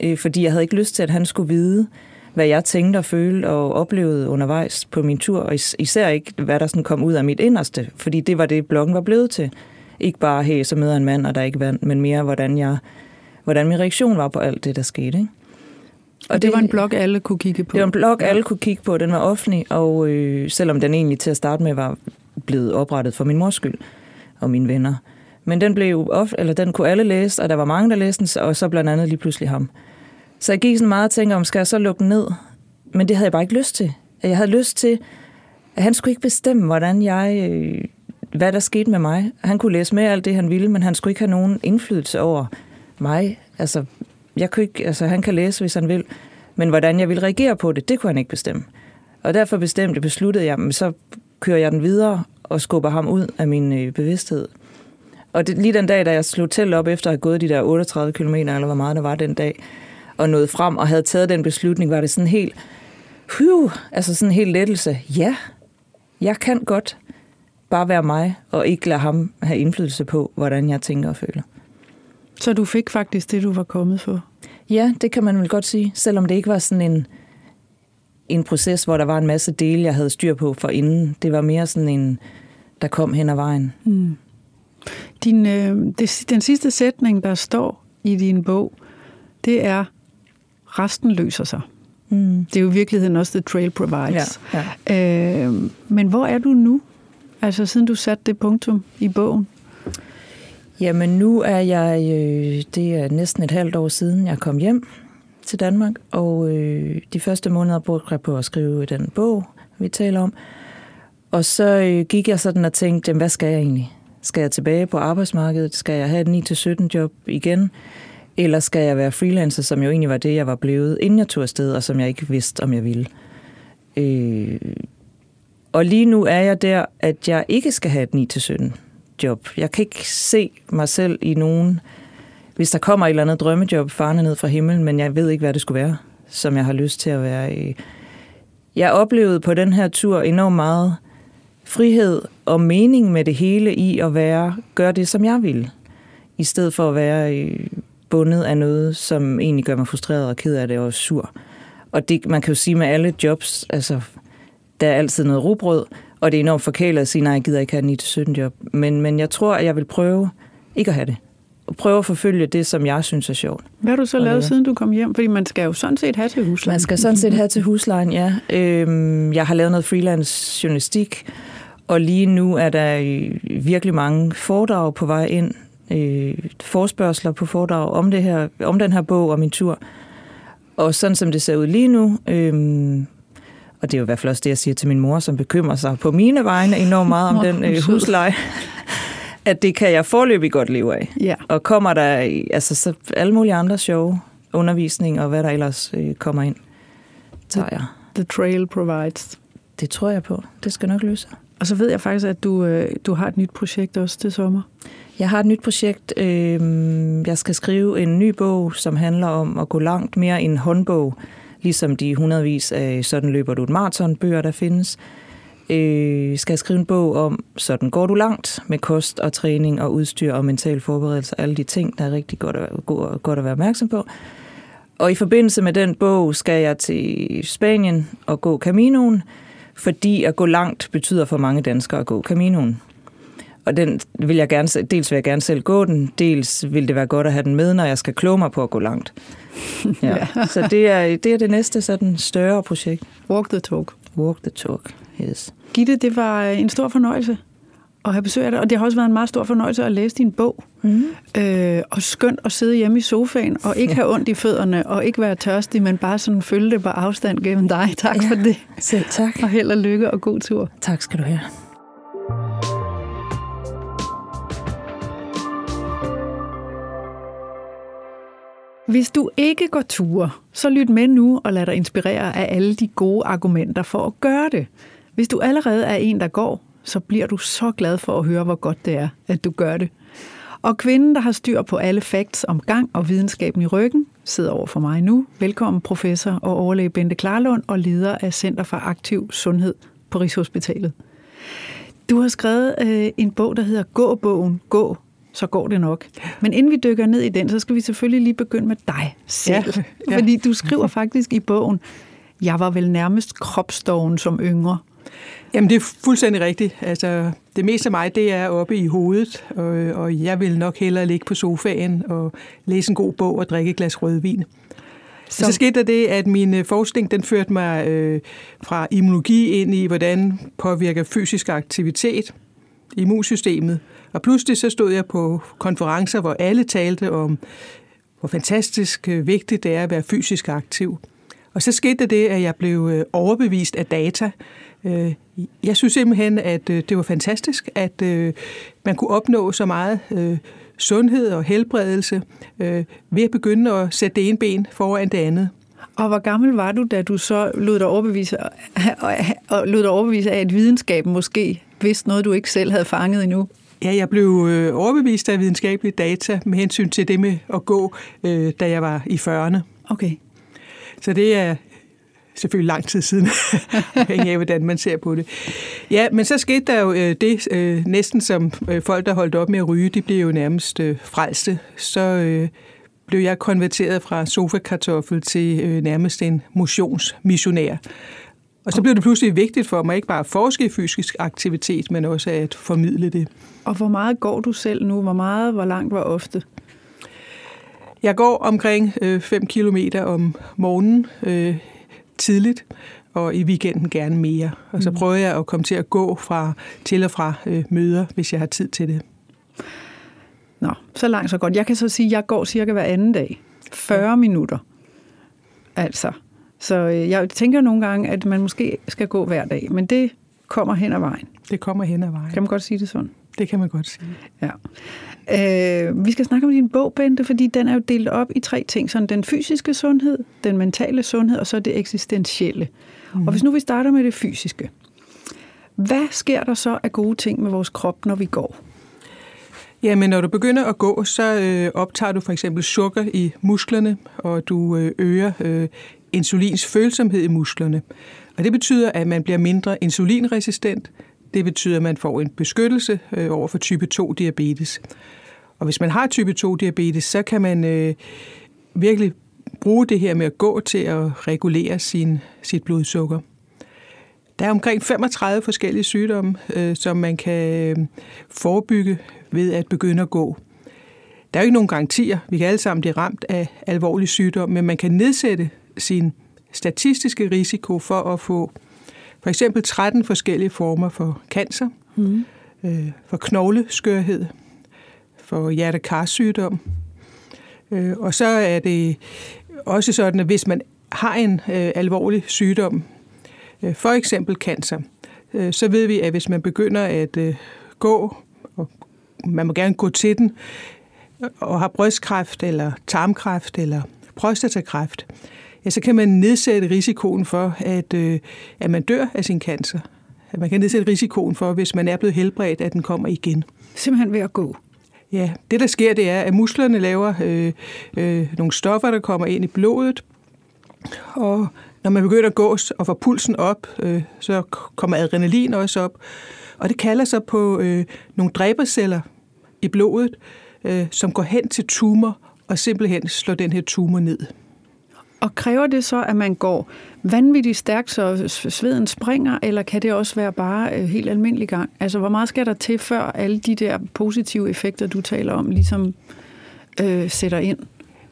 Øh, fordi jeg havde ikke lyst til, at han skulle vide, hvad jeg tænkte og følte og oplevede undervejs på min tur, og især ikke, hvad der sådan kom ud af mit inderste, fordi det var det, bloggen var blevet til. Ikke bare, hey, så møder en mand, og der er ikke vand, men mere, hvordan, jeg, hvordan min reaktion var på alt det, der skete. Ikke? Og, og det, det var en blog, alle kunne kigge på? Det var en blog, alle kunne kigge på. Den var offentlig, og øh, selvom den egentlig til at starte med var blevet oprettet for min mors skyld, og mine venner. Men den, blev ofte, eller den kunne alle læse, og der var mange, der læste den, og så blandt andet lige pludselig ham. Så jeg gik sådan meget og tænkte om, skal jeg så lukke den ned? Men det havde jeg bare ikke lyst til. Jeg havde lyst til, at han skulle ikke bestemme, hvordan jeg, øh, hvad der skete med mig. Han kunne læse med alt det, han ville, men han skulle ikke have nogen indflydelse over mig. Altså, jeg kunne ikke, altså, han kan læse, hvis han vil, men hvordan jeg ville reagere på det, det kunne han ikke bestemme. Og derfor bestemte, besluttede jeg, så kører jeg den videre, og skubber ham ud af min øh, bevidsthed. Og det, lige den dag, da jeg slog til op efter at have gået de der 38 km, eller hvor meget der var den dag, og nåede frem og havde taget den beslutning, var det sådan helt, phew, altså sådan en helt lettelse. Ja, jeg kan godt bare være mig, og ikke lade ham have indflydelse på, hvordan jeg tænker og føler. Så du fik faktisk det, du var kommet for? Ja, det kan man vel godt sige, selvom det ikke var sådan en en proces, hvor der var en masse dele, jeg havde styr på for inden. Det var mere sådan en, der kom hen ad vejen. Mm. Din, øh, det, den sidste sætning, der står i din bog, det er, resten løser sig. Mm. Det er jo i virkeligheden også The Trail Provides. Ja, ja. Øh, men hvor er du nu? Altså siden du satte det punktum i bogen? Jamen nu er jeg, øh, det er næsten et halvt år siden, jeg kom hjem til Danmark, og øh, de første måneder brugte jeg på at skrive den bog, vi taler om. Og så øh, gik jeg sådan og tænkte, jamen, hvad skal jeg egentlig? Skal jeg tilbage på arbejdsmarkedet? Skal jeg have et 9-17 job igen? Eller skal jeg være freelancer, som jo egentlig var det, jeg var blevet, inden jeg tog afsted, og som jeg ikke vidste, om jeg ville? Øh, og lige nu er jeg der, at jeg ikke skal have et 9-17 job. Jeg kan ikke se mig selv i nogen øh, hvis der kommer et eller andet drømmejob farne ned fra himlen, men jeg ved ikke, hvad det skulle være, som jeg har lyst til at være i. Jeg oplevede på den her tur enormt meget frihed og mening med det hele i at være, gøre det, som jeg vil, i stedet for at være øh, bundet af noget, som egentlig gør mig frustreret og ked af det og sur. Og det, man kan jo sige med alle jobs, altså, der er altid noget rugbrød, Og det er enormt forkælet at sige, nej, jeg gider ikke have en 9-17 job. Men, men jeg tror, at jeg vil prøve ikke at have det. Prøve at forfølge det, som jeg synes er sjovt. Hvad har du så lavet, siden du kom hjem? Fordi man skal jo sådan set have til huslejen. Man skal sådan set have til huslejen, ja. Øhm, jeg har lavet noget freelance journalistik, og lige nu er der virkelig mange foredrag på vej ind. Øh, forspørgseler på foredrag om, det her, om den her bog og min tur. Og sådan som det ser ud lige nu, øhm, og det er jo i hvert fald også det, jeg siger til min mor, som bekymrer sig på mine vegne enormt meget om den øh, husleje, at det kan jeg forløbig godt leve af. Ja. Og kommer der altså, så alle mulige andre sjove undervisning og hvad der ellers øh, kommer ind, tager jeg. The trail provides. Det tror jeg på. Det skal nok løse Og så ved jeg faktisk, at du, øh, du har et nyt projekt også til sommer. Jeg har et nyt projekt. Øh, jeg skal skrive en ny bog, som handler om at gå langt mere en håndbog, ligesom de hundredvis af Sådan løber du et maratonbøger, der findes. Øh, skal skrive en bog om, sådan går du langt med kost og træning og udstyr og mental forberedelse, alle de ting, der er rigtig godt at, godt at være opmærksom på. Og i forbindelse med den bog skal jeg til Spanien og gå Caminoen, fordi at gå langt betyder for mange danskere at gå Caminoen. Og den vil jeg gerne, dels vil jeg gerne selv gå den, dels vil det være godt at have den med, når jeg skal kloge mig på at gå langt. *laughs* Ja. ja. Så det er, det er det næste sådan større projekt. Walk the talk. Walk the talk, yes. Gitte, det var en stor fornøjelse at have besøg af dig, og det har også været en meget stor fornøjelse at læse din bog. Mm. Øh, og skønt at sidde hjemme i sofaen, og ikke *laughs* have ondt i fødderne, og ikke være tørstig, men bare sådan følge det på afstand gennem dig. *laughs* Tak ja, for det. Selv tak. Og held og lykke og god tur. Tak skal du have. Hvis du ikke går ture, så lyt med nu og lad dig inspirere af alle de gode argumenter for at gøre det. Hvis du allerede er en, der går, så bliver du så glad for at høre, hvor godt det er, at du gør det. Og kvinden, der har styr på alle facts om gang og videnskaben i ryggen, sidder over for mig nu. Velkommen professor og overlæge Bente Klarlund og leder af Center for Aktiv Sundhed på Rigshospitalet. Du har skrevet øh, en bog, der hedder Gå-bogen, Gå, så går det nok. Men inden vi dykker ned i den, så skal vi selvfølgelig lige begynde med dig selv. Ja, ja. Fordi du skriver faktisk i bogen, jeg var vel nærmest kropsdoven som yngre. Jamen, det er fuldstændig rigtigt. Altså, det meste af mig, det er oppe i hovedet, og, og jeg vil nok hellere ligge på sofaen og læse en god bog og drikke et glas rødvin. Så, så skete der det, at min øh, forskning den førte mig øh, fra immunologi ind i, hvordan påvirker fysisk aktivitet immunsystemet. Og pludselig så stod jeg på konferencer, hvor alle talte om, hvor fantastisk øh, vigtigt det er at være fysisk aktiv. Og så skete der det, at jeg blev øh, overbevist af data. Øh, jeg synes simpelthen, at det var fantastisk, at man kunne opnå så meget sundhed og helbredelse ved at begynde at sætte det ene ben foran det andet. Og hvor gammel var du, da du så lod dig overbevise, og lod dig overbevise af, at videnskaben måske vidste noget, du ikke selv havde fanget endnu? Ja, jeg blev øh, overbevist af videnskabelige data med hensyn til det med at gå, øh, da jeg var i 40'erne. Okay. Så det er selvfølgelig lang tid siden, *laughs* afhængig af, hvordan man ser på det. Ja, men så skete der jo øh, det, øh, næsten som øh, folk, der holdt op med at ryge, de blev jo nærmest øh, frelste. Så øh, blev jeg konverteret fra sofakartoffel til øh, nærmest en motionsmissionær. Og så blev det pludselig vigtigt for mig ikke bare at forske i fysisk aktivitet, men også at formidle det. Og hvor meget går du selv nu? Hvor meget, hvor langt, hvor ofte? Jeg går omkring 5 øh, km om morgenen øh, tidligt, og i weekenden gerne mere. Og så mm. prøver jeg at komme til at gå fra til og fra øh, møder, hvis jeg har tid til det. Nå, så langt så godt. Jeg kan så sige, at jeg går cirka hver anden dag. 40 ja. minutter. Altså. Så øh, jeg tænker nogle gange, at man måske skal gå hver dag, men det kommer hen ad vejen. Det kommer hen ad vejen. Kan man godt sige det sådan? Det kan man godt sige. Ja. Øh, vi skal snakke om din bog, Bente, fordi den er jo delt op i tre ting. Sådan den fysiske sundhed, den mentale sundhed, og så det eksistentielle. Mm. Og hvis nu vi starter med det fysiske. Hvad sker der så af gode ting med vores krop, når vi går? Jamen, når du begynder at gå, så øh, optager du for eksempel sukker i musklerne, og du øh, øger øh, insulins følsomhed i musklerne. Og det betyder, at man bliver mindre insulinresistent. Det betyder, at man får en beskyttelse øh, over for type 2 diabetes. Og hvis man har type 2 diabetes, så kan man øh, virkelig bruge det her med at gå til at regulere sin, sit blodsukker. Der er omkring 35 forskellige sygdomme, øh, som man kan øh, forebygge ved at begynde at gå. Der er jo ikke nogen garantier. Vi kan alle sammen blive ramt af alvorlig sygdom, men man kan nedsætte sin statistiske risiko for at få for eksempel 13 forskellige former for cancer, mm. øh, for knogleskørhed, for hjertekarsygdom. Øh, og så er det også sådan, at hvis man har en øh, alvorlig sygdom, øh, for eksempel cancer, øh, så ved vi, at hvis man begynder at øh, gå, og man må gerne gå til den, og har brystkræft eller tarmkræft eller prostatakræft, ja, så kan man nedsætte risikoen for, at, øh, at man dør af sin cancer. At man kan nedsætte risikoen for, hvis man er blevet helbredt, at den kommer igen. Simpelthen ved at gå? Ja, det der sker, det er, at musklerne laver øh, øh, nogle stoffer, der kommer ind i blodet, og når man begynder at gå og få pulsen op, øh, så kommer adrenalin også op, og det kalder sig på øh, nogle dræberceller i blodet, øh, som går hen til tumor og simpelthen slår den her tumor ned. Og kræver det så, at man går vanvittigt stærkt, så sveden springer, eller kan det også være bare øh, helt almindelig gang? Altså, hvor meget skal der til, før alle de der positive effekter, du taler om, ligesom øh, sætter ind?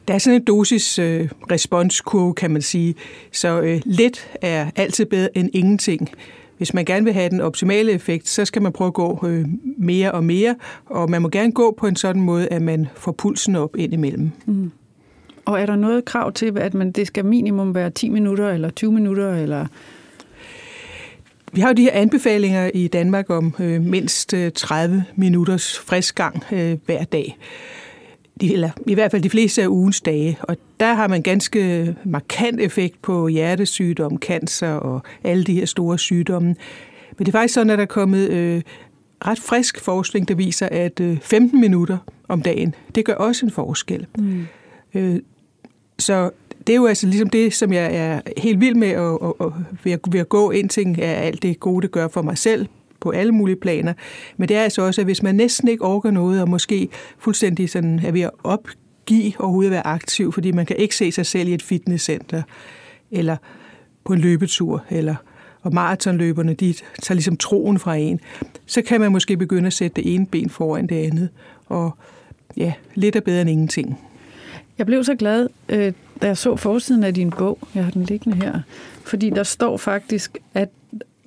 Der er sådan en dosis-responskurve, øh, kan man sige. Så øh, lidt er altid bedre end ingenting. Hvis man gerne vil have den optimale effekt, så skal man prøve at gå øh, mere og mere, og man må gerne gå på en sådan måde, at man får pulsen op ind imellem. Mm. Og er der noget krav til, at man, det skal minimum være 10 minutter eller 20 minutter? Eller? Vi har jo de her anbefalinger i Danmark om øh, mindst 30 øh, minutters frisk gang øh, hver dag. De, eller i hvert fald de fleste af ugens dage. Og der har man ganske markant effekt på hjertesygdom, cancer og alle de her store sygdomme. Men det er faktisk sådan, at der er kommet øh, ret frisk forskning, der viser, at øh, 15 minutter om dagen, det gør også en forskel. Mm. Øh, så det er jo altså ligesom det, som jeg er helt vild med og, og, og ved, at, ved at gå. En ting er alt det gode, det gør for mig selv på alle mulige planer. Men det er altså også, at hvis man næsten ikke orker noget, og måske fuldstændig sådan er ved at opgive overhovedet at være aktiv, fordi man kan ikke se sig selv i et fitnesscenter, eller på en løbetur, eller og maratonløberne, de tager ligesom troen fra en, så kan man måske begynde at sætte det ene ben foran det andet. Og ja, lidt er bedre end ingenting. Jeg blev så glad, øh, da jeg så forsiden af din bog. Jeg har den liggende her. Fordi der står faktisk at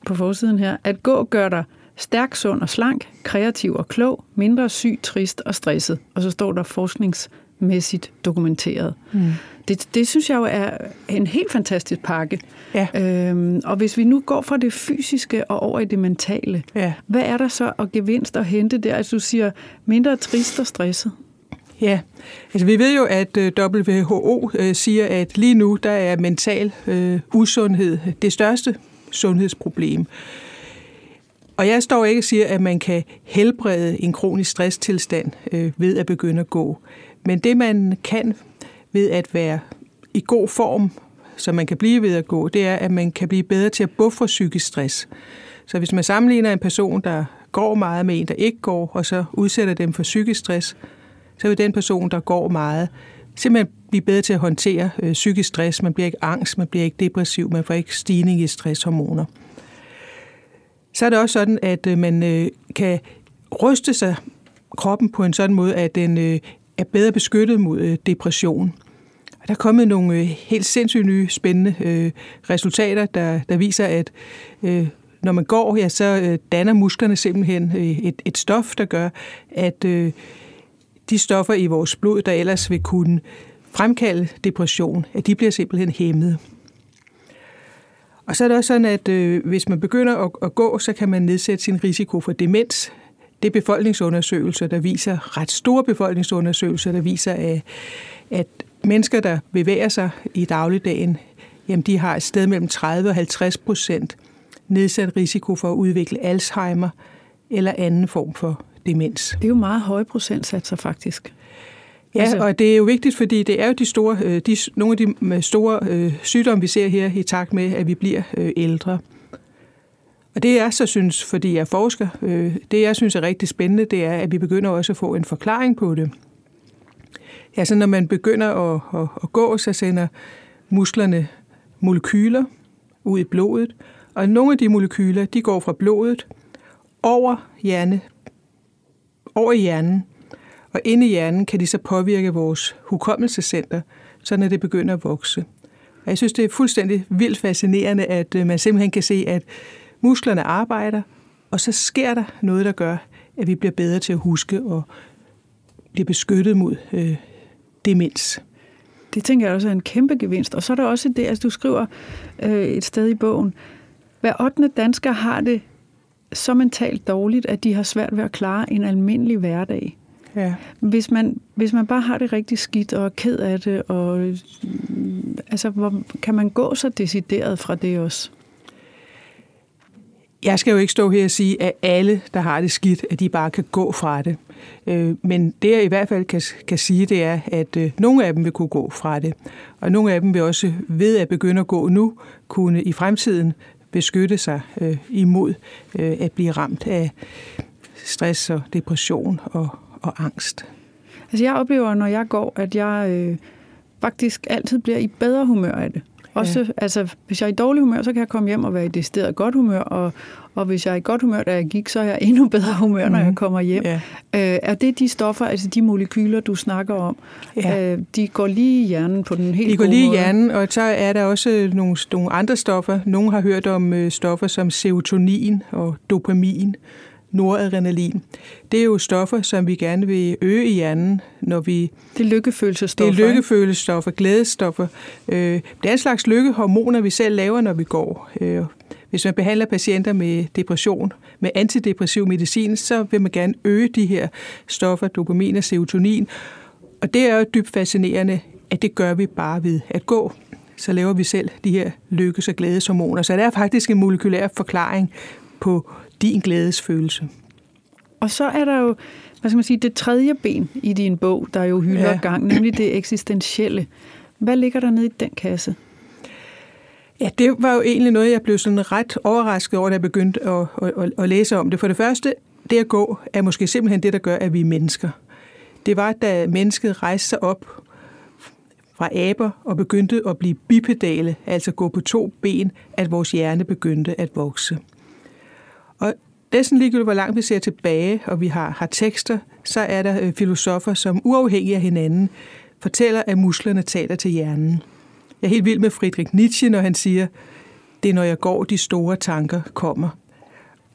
på forsiden her, at gå gør dig stærk, sund og slank, kreativ og klog, mindre syg, trist og stresset. Og så står der forskningsmæssigt dokumenteret. Mm. Det, det synes jeg jo er en helt fantastisk pakke. Ja. Øhm, og hvis vi nu går fra det fysiske og over i det mentale, ja. hvad er der så at gevinst at hente der? Altså du siger mindre trist og stresset. Ja, altså vi ved jo, at øh, WHO øh, siger, at lige nu der er mental øh, usundhed det største sundhedsproblem. Og jeg står ikke og siger, at man kan helbrede en kronisk stresstilstand øh, ved at begynde at gå. Men det man kan ved at være i god form, så man kan blive ved at gå, det er, at man kan blive bedre til at buffre psykisk stress. Så hvis man sammenligner en person, der går meget med en, der ikke går, og så udsætter dem for psykisk stress, så vil den person, der går meget, simpelthen blive bedre til at håndtere øh, psykisk stress. Man bliver ikke angst, man bliver ikke depressiv, man får ikke stigning i stresshormoner. Så er det også sådan, at øh, man øh, kan ryste sig kroppen på en sådan måde, at den øh, er bedre beskyttet mod øh, depression. Der er kommet nogle øh, helt sindssygt nye, spændende øh, resultater, der, der viser, at øh, når man går, ja, så øh, danner musklerne simpelthen øh, et, et stof, der gør, at øh, de stoffer i vores blod, der ellers vil kunne fremkalde depression, at de bliver simpelthen hæmmet. Og så er det også sådan, at øh, hvis man begynder at, at gå, så kan man nedsætte sin risiko for demens. Det er befolkningsundersøgelser, der viser, ret store befolkningsundersøgelser, der viser, at, at mennesker, der bevæger sig i dagligdagen, jamen de har et sted mellem 30 og 50 procent nedsat risiko for at udvikle Alzheimer eller anden form for demens. Det er jo meget høje procentsatser faktisk. Ja, altså. og det er jo vigtigt, fordi det er jo de store, øh, de, nogle af de store øh, sygdomme, vi ser her i takt med, at vi bliver øh, ældre. Og det jeg så synes, fordi jeg forsker, øh, det jeg synes er rigtig spændende, det er, at vi begynder også at få en forklaring på det. Altså når man begynder at, at, at gå, så sender musklerne molekyler ud i blodet, Og nogle af de molekyler, de går fra blodet over, hjerne, over hjernen, og inde i hjernen kan de så påvirke vores hukommelsescenter, så når det begynder at vokse. Og jeg synes, det er fuldstændig vildt fascinerende, at øh, man simpelthen kan se, at musklerne arbejder, og så sker der noget, der gør, at vi bliver bedre til at huske og bliver beskyttet mod øh, demens. Det tænker jeg også er en kæmpe gevinst. Og så er der også det, altså du skriver øh, et sted i bogen, hver 8. dansker har det så mentalt dårligt, at de har svært ved at klare en almindelig hverdag. Ja. Hvis, man, hvis man bare har det rigtig skidt og er ked af det, og, mm, altså, hvor, kan man gå så decideret fra det også? Jeg skal jo ikke stå her og sige, at alle, der har det skidt, at de bare kan gå fra det. Øh, men det jeg i hvert fald kan, kan sige, det er, at øh, nogle af dem vil kunne gå fra det. Og nogle af dem vil også ved at begynde at gå nu, kunne i fremtiden beskytte sig øh, imod øh, at blive ramt af stress og depression og, og angst. Altså jeg oplever, når jeg går, at jeg øh, faktisk altid bliver i bedre humør af det. Også, ja. altså, hvis jeg er i dårlig humør, så kan jeg komme hjem og være i decideret godt humør, og, og hvis jeg er i godt humør, da jeg gik, så er jeg *laughs* endnu bedre humør, når mm. jeg mhm. kommer hjem. Ja. Øh, er det de stoffer, altså de molekyler, du snakker om, ja. øh, de går lige i hjernen på den helt De går lige i hjernen, og så er der også nogle, nogle andre stoffer. Nogle har hørt om øh, stoffer som serotonin og dopamin, noradrenalin. Det er jo stoffer, som vi gerne vil øge i hjernen, når vi... Det er lykkefølelsestoffer. Det er lykkefølelsestoffer, glædestoffer. Øh, det er en slags lykkehormoner, vi selv laver, når vi går. Øh, hvis man behandler patienter med depression, med antidepressiv medicin, så vil man gerne øge de her stoffer, dopamin og serotonin. Og det er jo dybt fascinerende, at det gør vi bare ved at gå. Så laver vi selv de her lykkes- og glædeshormoner. Så der er faktisk en molekylær forklaring på din glædesfølelse. Og så er der jo, hvad skal man sige, det tredje ben i din bog, der jo hylder ja. gang, nemlig det eksistentielle. Hvad ligger der nede i den kasse? Ja, det var jo egentlig noget, jeg blev sådan ret overrasket over, da jeg begyndte at, at, at læse om det. For det første, det at gå er måske simpelthen det, der gør, at vi er mennesker. Det var, da mennesket rejste sig op fra aber og begyndte at blive bipedale, altså gå på to ben, at vores hjerne begyndte at vokse. Og næsten ligegyldigt, hvor langt vi ser tilbage, og vi har, har tekster, så er der øh, filosofer, som uafhængig af hinanden fortæller, at musklerne taler til hjernen. Jeg er helt vild med Friedrich Nietzsche, når han siger, det er når jeg går, de store tanker kommer.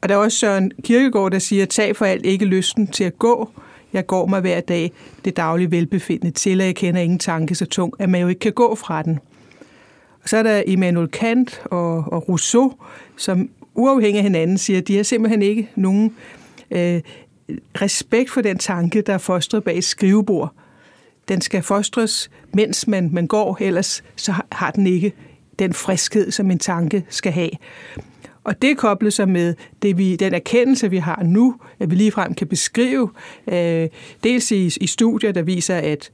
Og der er også Søren Kirkegaard, der siger, tag for alt ikke lysten til at gå. Jeg går mig hver dag det daglige velbefindende til, at jeg kender ingen tanke så tung, at man jo ikke kan gå fra den. Og så er der Immanuel Kant og, og Rousseau, som uafhængig af hinanden siger, at de har simpelthen ikke nogen øh, respekt for den tanke, der er fostret bag et skrivebord. Den skal fostres, mens man, man går, ellers så har den ikke den friskhed, som en tanke skal have. Og det koblet sig med det vi, den erkendelse, vi har nu, at vi ligefrem kan beskrive, øh, dels i, i studier, der viser, at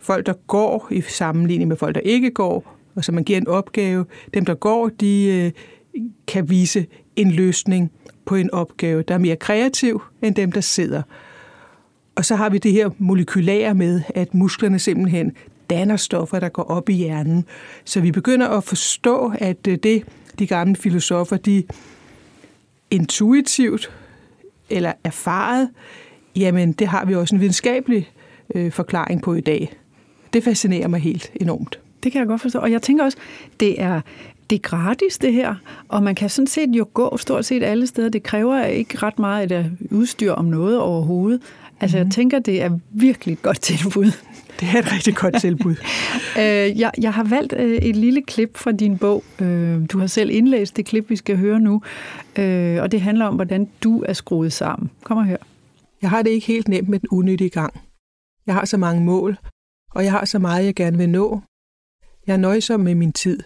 folk, der går i sammenligning med folk, der ikke går, og så man giver en opgave, dem, der går, de øh, kan vise en løsning på en opgave, der er mere kreativ end dem, der sidder. Og så har vi det her molekylære med, at musklerne simpelthen danner stoffer, der går op i hjernen. Så vi begynder at forstå, at øh, det, de gamle filosofer, de intuitivt eller erfaret, jamen det har vi også en videnskabelig øh, forklaring på i dag. Det fascinerer mig helt enormt. Det kan jeg godt forstå. Og jeg tænker også, det er det er gratis, det her, og man kan sådan set jo gå stort set alle steder. Det kræver ikke ret meget at udstyr om noget overhovedet. Altså, mm. jeg mhm. tænker, det er virkelig et godt *laughs* tilbud. Det er et rigtig godt tilbud. *laughs* øh, jeg, jeg har valgt øh, et lille klip fra din bog. Øh, du har selv indlæst det klip, vi skal høre nu. Og det handler om, hvordan du er skruet sammen. Kom og hør. Jeg har det ikke helt nemt med den unødige gang. Jeg har så mange mål, og jeg har så meget, jeg gerne vil nå. Jeg er nøjsom med min tid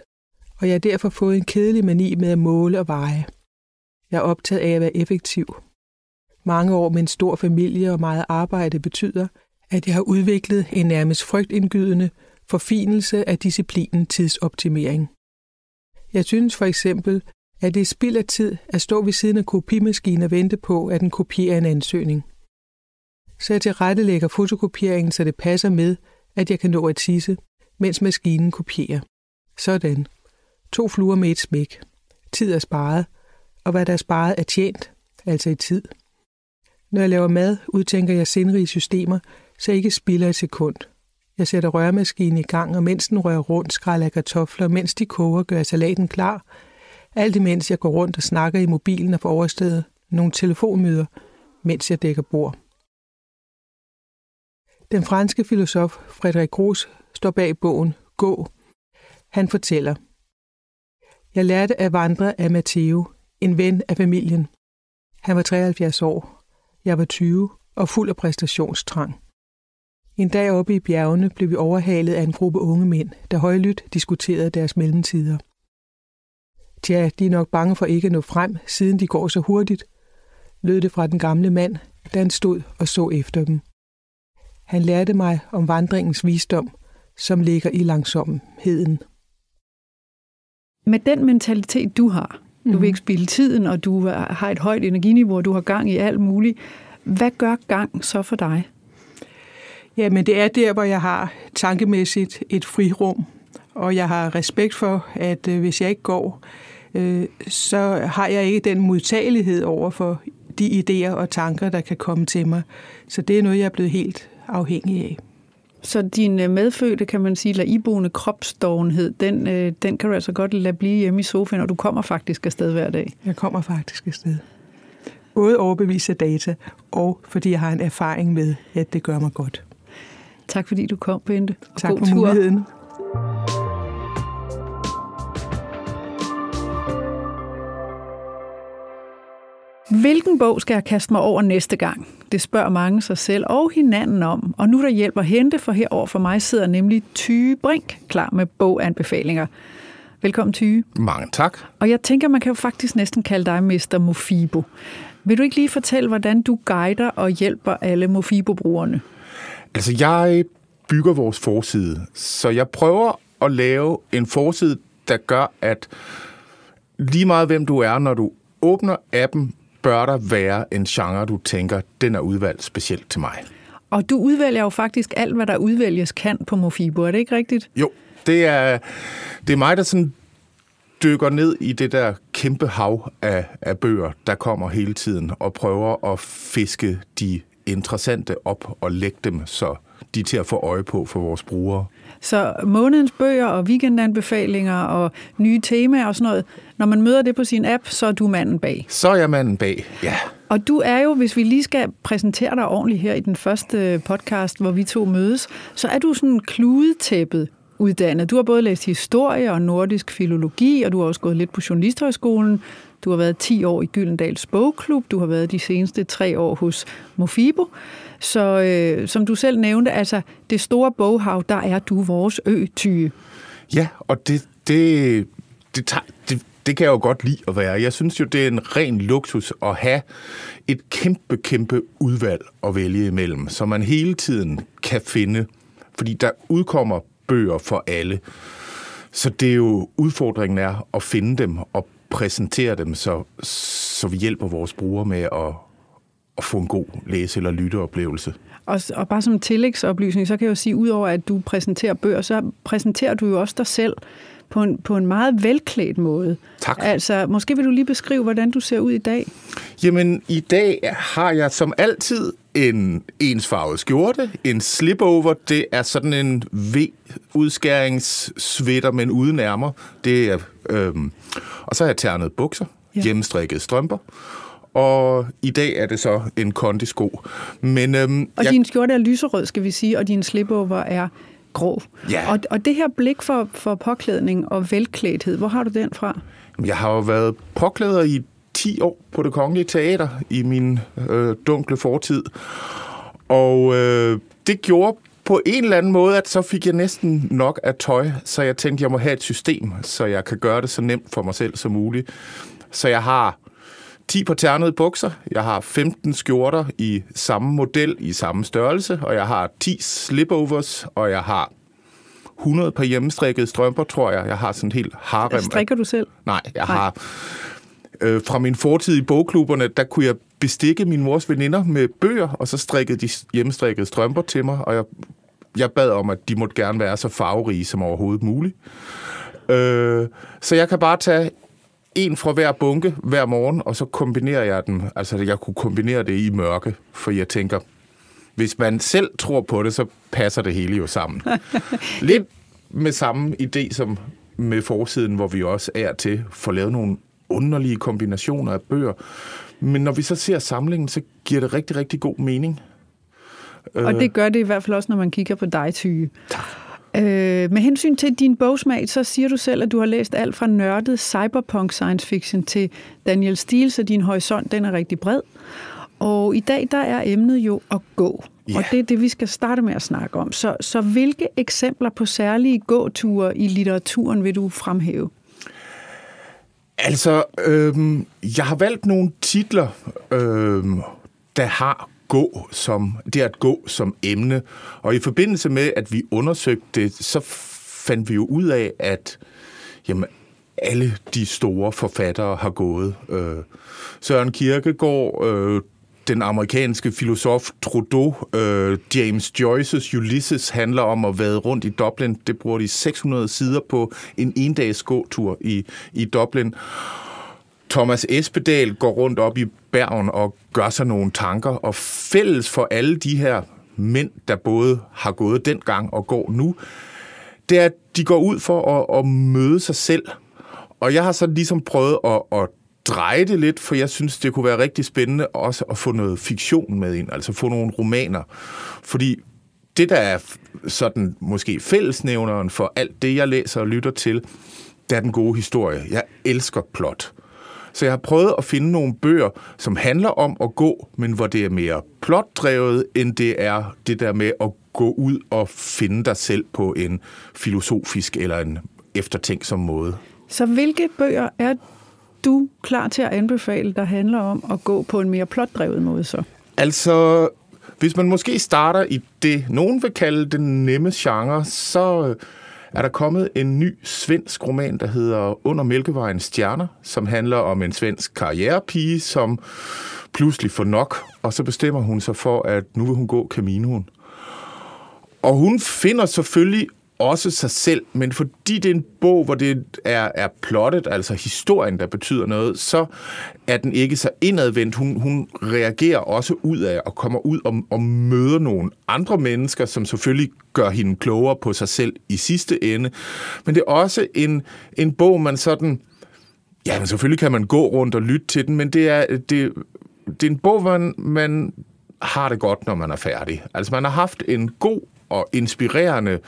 og jeg har derfor fået en kedelig mani med at måle og veje. Jeg er optaget af at være effektiv. Mange år med en stor familie og meget arbejde betyder, at jeg har udviklet en nærmest frygtindgydende forfinelse af disciplinen tidsoptimering. Jeg synes for eksempel, at det er spild af tid at stå ved siden af kopimaskinen og vente på, at den kopierer en ansøgning. Så jeg tilrettelægger fotokopieringen, så det passer med, at jeg kan nå at tisse, mens maskinen kopierer. Sådan. To fluer med et smæk. tid er sparet, og hvad der er sparet er tjent, altså i tid. Når jeg laver mad, udtænker jeg sindrige systemer, så jeg ikke spilder et sekund. Jeg sætter rørmaskinen i gang, og mens den rører rundt, skræller jeg kartofler, mens de koger, gør jeg salaten klar. Alt imens jeg går rundt og snakker i mobilen og får overstedet nogle telefonmøder, mens jeg dækker bord. Den franske filosof Frederik Gros står bag bogen Gå. Han fortæller, jeg lærte at vandre af Matteo, en ven af familien. Han var 73 år. Jeg var 20 og fuld af præstationstrang. En dag oppe i bjergene blev vi overhalet af en gruppe unge mænd, der højlydt diskuterede deres mellemtider. Tja, de er nok bange for ikke at nå frem, siden de går så hurtigt, lød det fra den gamle mand, da han stod og så efter dem. Han lærte mig om vandringens visdom, som ligger i langsomheden. Med den mentalitet, du har, du vil mhm. ikke spille tiden, og du har et højt energiniveau, og du har gang i alt muligt. Hvad gør gang så for dig? Ja, men det er der, hvor jeg har tankemæssigt et frirum, og jeg har respekt for, at øh, hvis jeg ikke går, øh, så har jeg ikke den modtagelighed over for de idéer og tanker, der kan komme til mig. Så det er noget, jeg er blevet helt afhængig af. Så din øh, medfødte, kan man sige, eller iboende kropsdovenhed, den, øh, den kan du altså godt lade blive hjemme i sofaen, og du kommer faktisk afsted hver dag. Jeg kommer faktisk afsted. Både overbevise data, og fordi jeg har en erfaring med, at det gør mig godt. Tak fordi du kom, Bente. Og tak god for tur. muligheden. Hvilken bog skal jeg kaste mig over næste gang? Det spørger mange sig selv og hinanden om. Og nu der hjælper hente, for herover for mig sidder nemlig Tyge Brink klar med boganbefalinger. Velkommen, Tyge. Mange tak. Og jeg tænker, man kan jo faktisk næsten kalde dig Mr. Mofibo. Vil du ikke lige fortælle, hvordan du guider og hjælper alle Mofibo-brugerne? Altså, jeg bygger vores forside, så jeg prøver at lave en forside, der gør, at lige meget hvem du er, når du åbner appen, bør der være en genre, du tænker, den er udvalgt specielt til mig. Og du udvælger jo faktisk alt, hvad der udvælges kan på Mofibo, er det ikke rigtigt? Jo, det er, det er mig, der sådan dykker ned i det der kæmpe hav af, af bøger, der kommer hele tiden, og prøver at fiske de interessante op og lægge dem, så de er til at få øje på for vores brugere. Så månedens bøger og weekendanbefalinger og nye temaer og sådan noget, når man møder det på sin app, så er du manden bag. Så er jeg manden bag, ja. Og du er jo, hvis vi lige skal præsentere dig ordentligt her i den første podcast, hvor vi to mødes, så er du sådan kludetæppet uddannet. Du har både læst historie og nordisk filologi, og du har også gået lidt på journalisthøjskolen. Du har været 10 år i Gyldendals Bogklub. Du har været de seneste tre år hos Mofibo. Så øh, som du selv nævnte, altså det store boghav, der er du vores ø-tyge. Ja, og det, det, det, tager, det, det kan jeg jo godt lide at være. Jeg synes jo, det er en ren luksus at have et kæmpe, kæmpe udvalg at vælge imellem, så man hele tiden kan finde, fordi der udkommer bøger for alle. Så det er jo, udfordringen er at finde dem og præsentere dem, så, så vi hjælper vores brugere med at, at få en god læse- eller lytteoplevelse. Og, og bare som tillægsoplysning, så kan jeg jo sige, udover at du præsenterer bøger, så præsenterer du jo også dig selv på en, på en meget velklædt måde. Tak. Altså, måske vil du lige beskrive, hvordan du ser ud i dag? Jamen, i dag har jeg som altid en ensfarvet skjorte, en slipover, det er sådan en V-udskæringssvætter, men uden ærmer. Det er, øhm, og så har jeg ternet bukser, ja. hjemmestrikket strømper, og i dag er det så en kondisko. Men, øhm, og jeg... din skjorte er lyserød, skal vi sige, og din slipover er grå. Ja. Og, og det her blik for, for påklædning og velklædthed, hvor har du den fra? Jeg har jo været påklæder i 10 år på det kongelige teater i min øh, dunkle fortid. Og øh, det gjorde på en eller anden måde, at så fik jeg næsten nok af tøj, så jeg tænkte, jeg må have et system, så jeg kan gøre det så nemt for mig selv som muligt. Så jeg har 10 på ternede bukser, jeg har 15 skjorter i samme model, i samme størrelse, og jeg har 10 slipovers, og jeg har 100 par hjemmestrikkede strømper, tror jeg. Jeg har sådan helt harem. Strikker du selv? Nej, jeg Nej. har... Øh, fra min fortid i bogklubberne, der kunne jeg bestikke min mors veninder med bøger, og så strikkede de hjemmestrikkede strømper til mig, og jeg, jeg bad om, at de måtte gerne være så farverige som overhovedet muligt. Øh, så jeg kan bare tage en fra hver bunke hver morgen, og så kombinerer jeg dem. Altså, jeg kunne kombinere det i mørke, for jeg tænker, hvis man selv tror på det, så passer det hele jo sammen. *laughs* Lidt med samme idé som med forsiden, hvor vi også er til får lavet nogle underlige kombinationer af bøger. Men når vi så ser samlingen, så giver det rigtig, rigtig god mening. Og det gør det i hvert fald også, når man kigger på dig, Tyge. Øh, med hensyn til din bogsmag, så siger du selv, at du har læst alt fra nørdet cyberpunk science fiction til Daniel Steele, så din horisont den er rigtig bred. Og i dag der er emnet jo at gå. Yeah. Og det er det, vi skal starte med at snakke om. Så, så hvilke eksempler på særlige gåture i litteraturen vil du fremhæve? Altså, øhm, jeg har valgt nogle titler, øhm, der har gå som, det at gå som emne. Og i forbindelse med, at vi undersøgte det, så fandt vi jo ud af, at jamen, alle de store forfattere har gået. Øh, Søren Kierkegaard, øh, den amerikanske filosof Trudeau, øh, James Joyce's Ulysses handler om at vade rundt i Dublin. Det bruger de 600 sider på en endags gåtur i, i Dublin. Thomas Espedal går rundt op i Bergen og gør sig nogle tanker, og fælles for alle de her mænd, der både har gået dengang og går nu, det er, at de går ud for at, at møde sig selv. Og jeg har så ligesom prøvet at, at dreje det lidt, for jeg synes, det kunne være rigtig spændende også at få noget fiktion med ind, altså få nogle romaner. Fordi det, der er sådan måske fællesnævneren for alt det, jeg læser og lytter til, det er den gode historie. Jeg elsker plot. Så jeg har prøvet at finde nogle bøger, som handler om at gå, men hvor det er mere plotdrevet, end det er det der med at gå ud og finde dig selv på en filosofisk eller en eftertænksom måde. Så hvilke bøger er du klar til at anbefale, der handler om at gå på en mere plotdrevet måde så? Altså, hvis man måske starter i det, nogen vil kalde den nemme genre, så er der kommet en ny svensk roman, der hedder Under Mælkevejens Stjerner, som handler om en svensk karrierepige, som pludselig får nok, og så bestemmer hun sig for, at nu vil hun gå Caminoen. Og hun finder selvfølgelig også sig selv, men fordi det er en bog, hvor det er, er plottet, altså historien, der betyder noget, så er den ikke så indadvendt. Hun, hun reagerer også ud af og kommer ud og, og møder nogle andre mennesker, som selvfølgelig gør hende klogere på sig selv i sidste ende. Men det er også en, en bog, man sådan... Ja, men selvfølgelig kan man gå rundt og lytte til den, men det er, det, det er en bog, hvor man, man har det godt, når man er færdig. Altså man har haft en god og inspirerende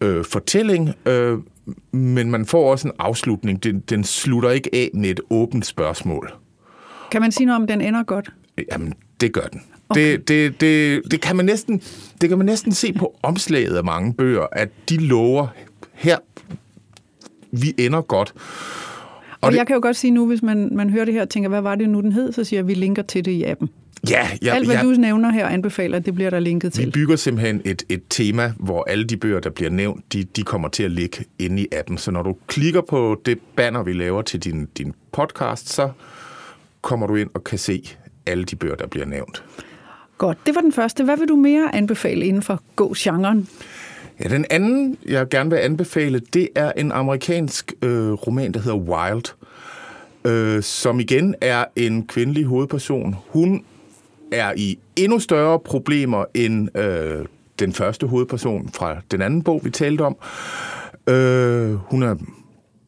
øh, fortælling, øh, men man får også en afslutning. Den, den slutter ikke af med et åbent spørgsmål. Kan man sige noget om, den ender godt? Jamen, det gør den. Okay. Det, det, det, det, kan man næsten, det kan man næsten se på omslaget af mange bøger, at de lover, her, vi ender godt. Og, og det, jeg kan jo godt sige nu, hvis man, man hører det her og tænker, hvad var det nu, den hed, så siger jeg, vi linker til det i appen. Ja, ja, Alt, hvad ja. du nævner her anbefaler, det bliver der linket til. Vi bygger simpelthen et, et tema, hvor alle de bøger, der bliver nævnt, de, de kommer til at ligge inde i appen. Så når du klikker på det banner, vi laver til din, din podcast, så kommer du ind og kan se alle de bøger, der bliver nævnt. Godt, det var den første. Hvad vil du mere anbefale inden for gå-genren? Ja, den anden, jeg gerne vil anbefale, det er en amerikansk øh, roman, der hedder Wild, øh, som igen er en kvindelig hovedperson. Hun er i endnu større problemer end øh, den første hovedperson fra den anden bog, vi talte om. Øh, hun er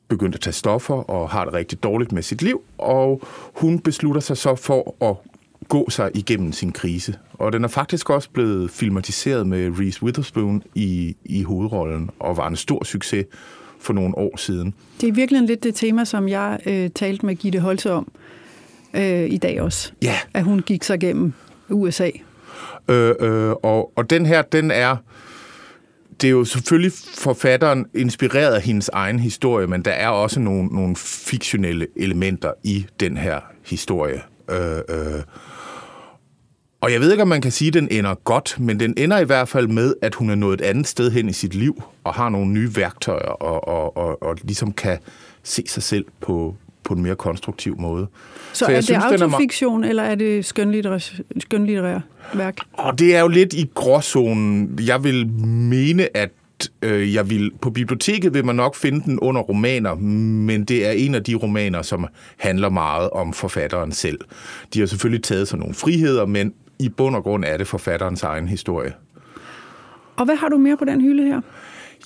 begyndt at tage stoffer og har det rigtig dårligt med sit liv, og hun beslutter sig så for at gå sig igennem sin krise. Og den er faktisk også blevet filmatiseret med Reese Witherspoon i, i hovedrollen, og var en stor succes for nogle år siden. Det er virkelig lidt det tema, som jeg øh, talte med Gitte Holte om øh, i dag også. Ja. At hun gik sig gennem USA. Øh, øh, og, og den her, den er... Det er jo selvfølgelig forfatteren inspireret af hendes egen historie, men der er også nogle, nogle fiktionelle elementer i den her historie. Øh, øh. Og jeg ved ikke, om man kan sige, at den ender godt, men den ender i hvert fald med, at hun er nået et andet sted hen i sit liv, og har nogle nye værktøjer, og, og, og, og ligesom kan se sig selv på, på en mere konstruktiv måde. Så, så er det synes, autofiktion, er eller er det skønlitterær værk? Og det er jo lidt i gråzonen. Jeg vil mene, at øh, jeg vil, på biblioteket vil man nok finde den under romaner, men det er en af de romaner, som handler meget om forfatteren selv. De har selvfølgelig taget sig nogle friheder, men i bund og grund er det forfatterens egen historie. Og hvad har du mere på den hylde her?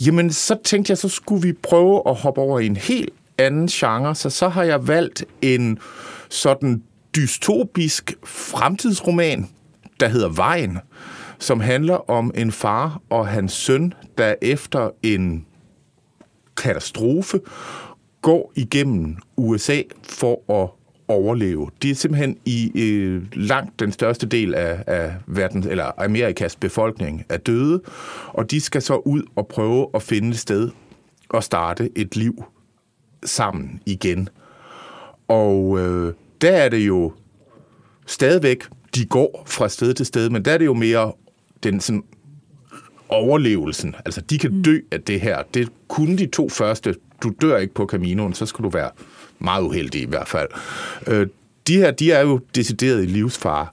Jamen, så tænkte jeg, så skulle vi prøve at hoppe over i en helt anden genre, så så har jeg valgt en sådan dystopisk fremtidsroman, der hedder Vejen, som handler om en far og hans søn, der efter en katastrofe går igennem USA for at overleve. De er simpelthen i øh, langt den største del af, af verden, eller Amerikas befolkning er døde, og de skal så ud og prøve at finde et sted og starte et liv sammen igen. Og øh, der er det jo stadigvæk, de går fra sted til sted, men der er det jo mere den sådan overlevelsen. Altså, de kan dø af det her. Det kunne de to første. Du dør ikke på Caminoen, så skal du være meget uheldig i hvert fald. Øh, de her, de er jo decideret i livsfare.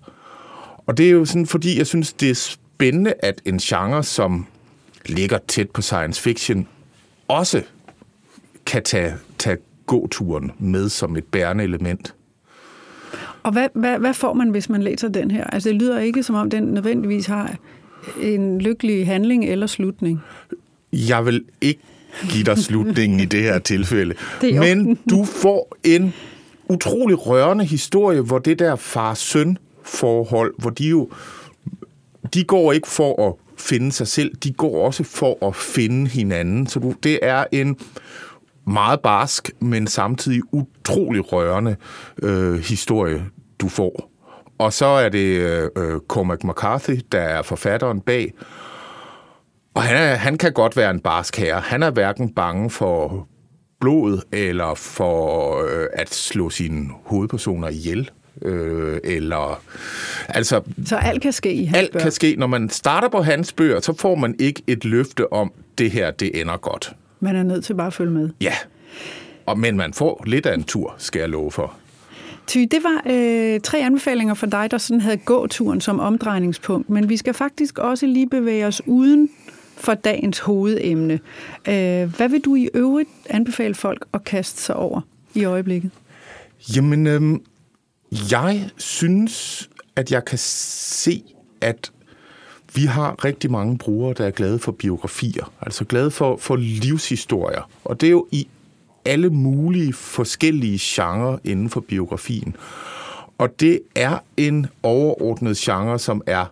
Og det er jo sådan, fordi jeg synes, det er spændende, at en genre, som ligger tæt på science fiction, også kan tage, tage gåturen med som et bærende element. Og hvad, hvad, hvad får man, hvis man læser den her? Altså, det lyder ikke, som om den nødvendigvis har en lykkelig handling eller slutning. Jeg vil ikke give dig slutningen i det her *laughs* tilfælde. Det Men du får en utrolig rørende historie, hvor det der far-søn forhold, hvor de jo de går ikke for at finde sig selv, de går også for at finde hinanden. Så du, det er en meget barsk, men samtidig utrolig rørende øh, historie, du får. Og så er det øh, Cormac McCarthy, der er forfatteren bag. Og han, er, han kan godt være en barsk herre. Han er hverken bange for blod eller for øh, at slå sine hovedpersoner ihjel. Øh, eller, altså, så alt kan ske i hans Alt bøger. kan ske. Når man starter på hans bøger, så får man ikke et løfte om, det her, det ender godt. Man er nødt til bare at følge med. Ja, og, men man får lidt af en tur, skal jeg love for. Ty, det var øh, tre anbefalinger for dig, der sådan havde gåturen som omdrejningspunkt, men vi skal faktisk også lige bevæge os uden for dagens hovedemne. Øh, hvad vil du i øvrigt anbefale folk at kaste sig over i øjeblikket? Jamen, øh, jeg synes, at jeg kan se, at vi har rigtig mange brugere, der er glade for biografier, altså glade for, for livshistorier. Og det er jo i alle mulige forskellige genrer inden for biografien. Og det er en overordnet genre, som er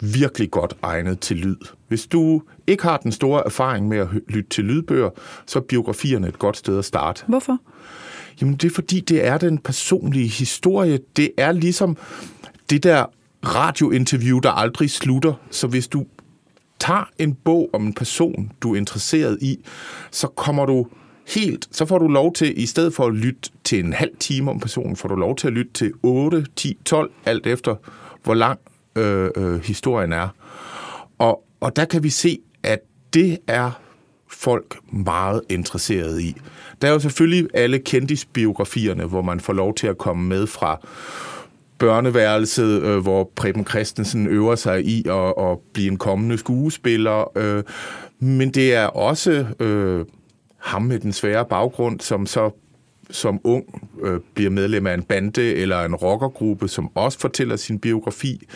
virkelig godt egnet til lyd. Hvis du ikke har den store erfaring med at lytte til lydbøger, så er biografierne et godt sted at starte. Hvorfor? Jamen det er fordi, det er den personlige historie. Det er ligesom det der radiointerview, der aldrig slutter. Så hvis du tager en bog om en person, du er interesseret i, så kommer du helt, så får du lov til, i stedet for at lytte til en halv time om personen, får du lov til at lytte til 8, 10, 12, alt efter hvor lang øh, øh, historien er. Og, og der kan vi se, at det er folk meget interesseret i. Der er jo selvfølgelig alle kendisbiografierne, hvor man får lov til at komme med fra børneværelset, øh, hvor Preben Christensen øver sig i at, at blive en kommende skuespiller. Øh, men det er også øh, ham med den svære baggrund, som så som ung øh, bliver medlem af en bande eller en rockergruppe, som også fortæller sin biografi.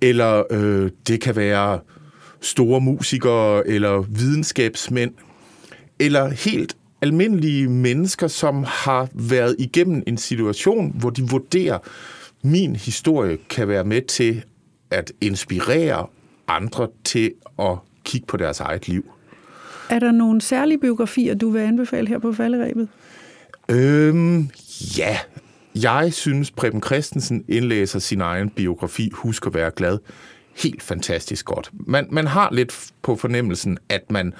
Eller øh, det kan være store musikere eller videnskabsmænd, eller helt almindelige mennesker, som har været igennem en situation, hvor de vurderer, min historie kan være med til at inspirere andre til at kigge på deres eget liv. Er der nogle særlige biografier, du vil anbefale her på falderæbet? Øhm, ja. Jeg synes, Preben Christensen indlæser sin egen biografi, Husk at være glad, helt fantastisk godt. Man, man har lidt på fornemmelsen, at man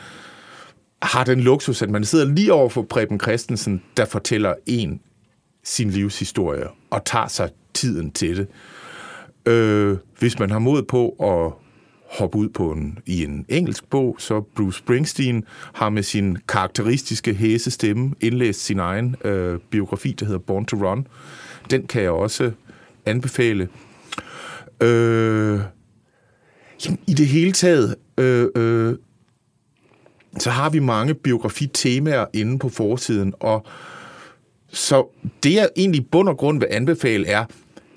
har den luksus, at man sidder lige over for Preben Christensen, der fortæller en sin livshistorie og tager sig tiden til det. Øh, hvis man har mod på at hoppe ud på en, i en engelsk bog, så Bruce Springsteen har med sin karakteristiske hæse stemme indlæst sin egen øh, biografi, der hedder Born to Run. Den kan jeg også anbefale. Øh, jamen, I det hele taget, øh, øh, så har vi mange biografitemaer inde på forsiden, og så det, jeg egentlig bund og grund vil anbefale, er,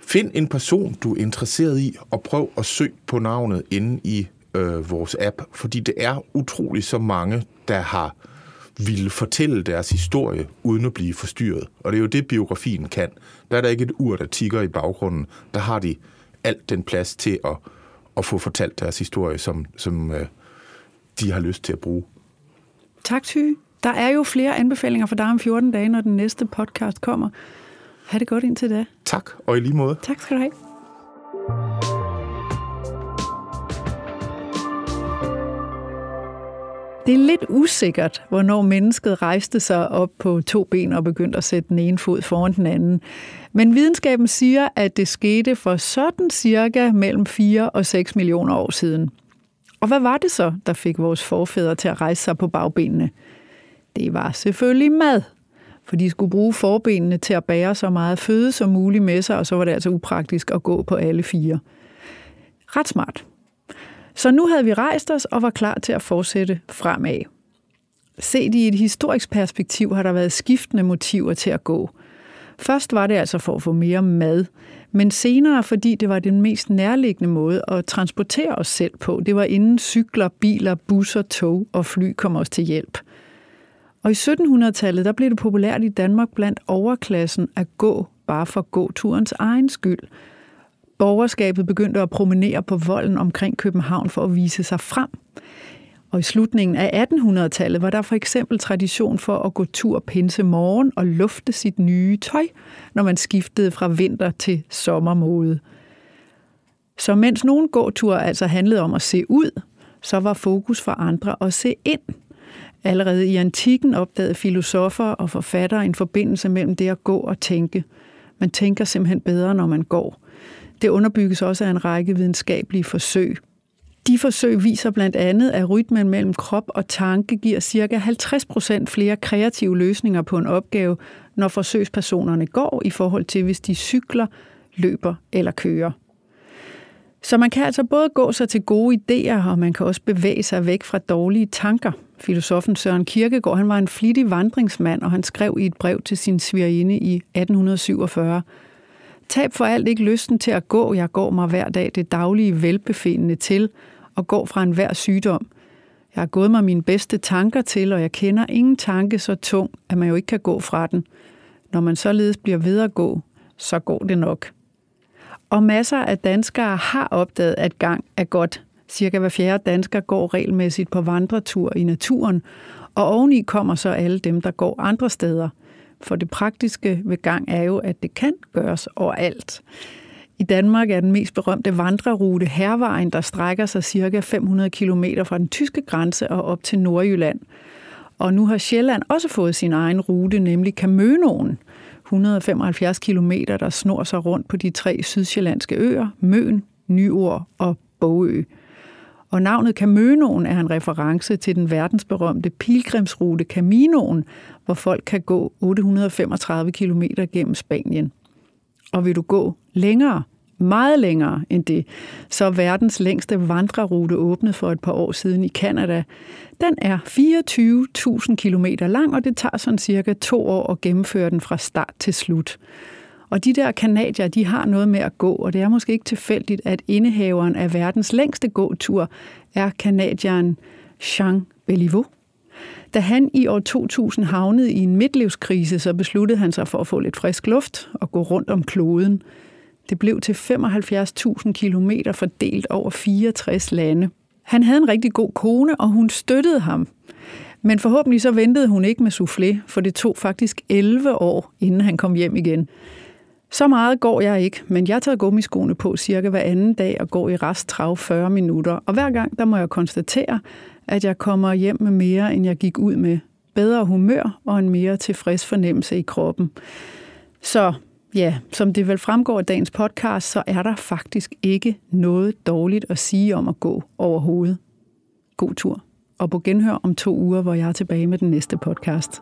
find en person, du er interesseret i, og prøv at søge på navnet inde i øh, vores app, fordi det er utroligt så mange, der har ville fortælle deres historie, uden at blive forstyrret. Og det er jo det, biografien kan. Der er der ikke et ur, der tigger i baggrunden. Der har de alt den plads til at, at få fortalt deres historie, som, som øh, de har lyst til at bruge. Tak, Ty. Der er jo flere anbefalinger for dig om 14 dage, når den næste podcast kommer. Ha' det godt indtil da. Tak, og i lige måde. Tak skal du have. Det er lidt usikkert, hvornår mennesket rejste sig op på to ben og begyndte at sætte den ene fod foran den anden. Men videnskaben siger, at det skete for sådan cirka mellem 4 og 6 millioner år siden. Og hvad var det så, der fik vores forfædre til at rejse sig på bagbenene? Det var selvfølgelig mad, for de skulle bruge forbenene til at bære så meget føde som muligt med sig, og så var det altså upraktisk at gå på alle fire. Ret smart. Så nu havde vi rejst os og var klar til at fortsætte fremad. Set i et historisk perspektiv har der været skiftende motiver til at gå. Først var det altså for at få mere mad, men senere fordi det var den mest nærliggende måde at transportere os selv på. Det var inden cykler, biler, busser, tog og fly kom os til hjælp. Og i 1700-tallet der blev det populært i Danmark blandt overklassen at gå bare for gåturens egen skyld – borgerskabet begyndte at promenere på volden omkring København for at vise sig frem. Og i slutningen af 1800-tallet var der for eksempel tradition for at gå tur pinse morgen og lufte sit nye tøj, når man skiftede fra vinter til sommermode. Så mens nogle gåture altså handlede om at se ud, så var fokus for andre at se ind. Allerede i antikken opdagede filosofer og forfattere en forbindelse mellem det at gå og tænke. Man tænker simpelthen bedre, når man går. Det underbygges også af en række videnskabelige forsøg. De forsøg viser blandt andet, at rytmen mellem krop og tanke giver ca. 50% flere kreative løsninger på en opgave, når forsøgspersonerne går i forhold til, hvis de cykler, løber eller kører. Så man kan altså både gå sig til gode idéer, og man kan også bevæge sig væk fra dårlige tanker. Filosofen Søren Kierkegaard han var en flittig vandringsmand, og han skrev i et brev til sin svigerinde i 1847, Tab for alt ikke lysten til at gå. Jeg går mig hver dag det daglige velbefindende til og går fra enhver sygdom. Jeg har gået mig mine bedste tanker til, og jeg kender ingen tanke så tung, at man jo ikke kan gå fra den. Når man således bliver ved at gå, så går det nok. Og masser af danskere har opdaget, at gang er godt. Cirka hver fjerde dansker går regelmæssigt på vandretur i naturen, og oveni kommer så alle dem, der går andre steder – for det praktiske ved gang er jo, at det kan gøres overalt. I Danmark er den mest berømte vandrerute Hervejen, der strækker sig cirka 500 km fra den tyske grænse og op til Nordjylland. Og nu har Sjælland også fået sin egen rute, nemlig Kamønoen. 175 km, der snor sig rundt på de tre sydsjællandske øer, Møn, Nyord og Bogø. Og navnet Caminoen er en reference til den verdensberømte pilgrimsrute Caminoen, hvor folk kan gå 835 km gennem Spanien. Og vil du gå længere, meget længere end det, så er verdens længste vandrerute åbnet for et par år siden i Kanada. Den er 24.000 km lang, og det tager sådan cirka to år at gennemføre den fra start til slut. Og de der kanadier, de har noget med at gå, og det er måske ikke tilfældigt, at indehaveren af verdens længste gåtur er kanadieren Jean Beliveau. Da han i år 2000 havnede i en midtlivskrise, så besluttede han sig for at få lidt frisk luft og gå rundt om kloden. Det blev til 75.000 km fordelt over 64 lande. Han havde en rigtig god kone, og hun støttede ham. Men forhåbentlig så ventede hun ikke med soufflé, for det tog faktisk 11 år, inden han kom hjem igen. Så meget går jeg ikke, men jeg tager gummiskoene på cirka hver anden dag og går i rest trav 40 minutter. Og hver gang, der må jeg konstatere, at jeg kommer hjem med mere, end jeg gik ud med. Bedre humør og en mere tilfreds fornemmelse i kroppen. Så ja, som det vel fremgår af dagens podcast, så er der faktisk ikke noget dårligt at sige om at gå overhovedet. God tur. Og på genhør om to uger, hvor jeg er tilbage med den næste podcast.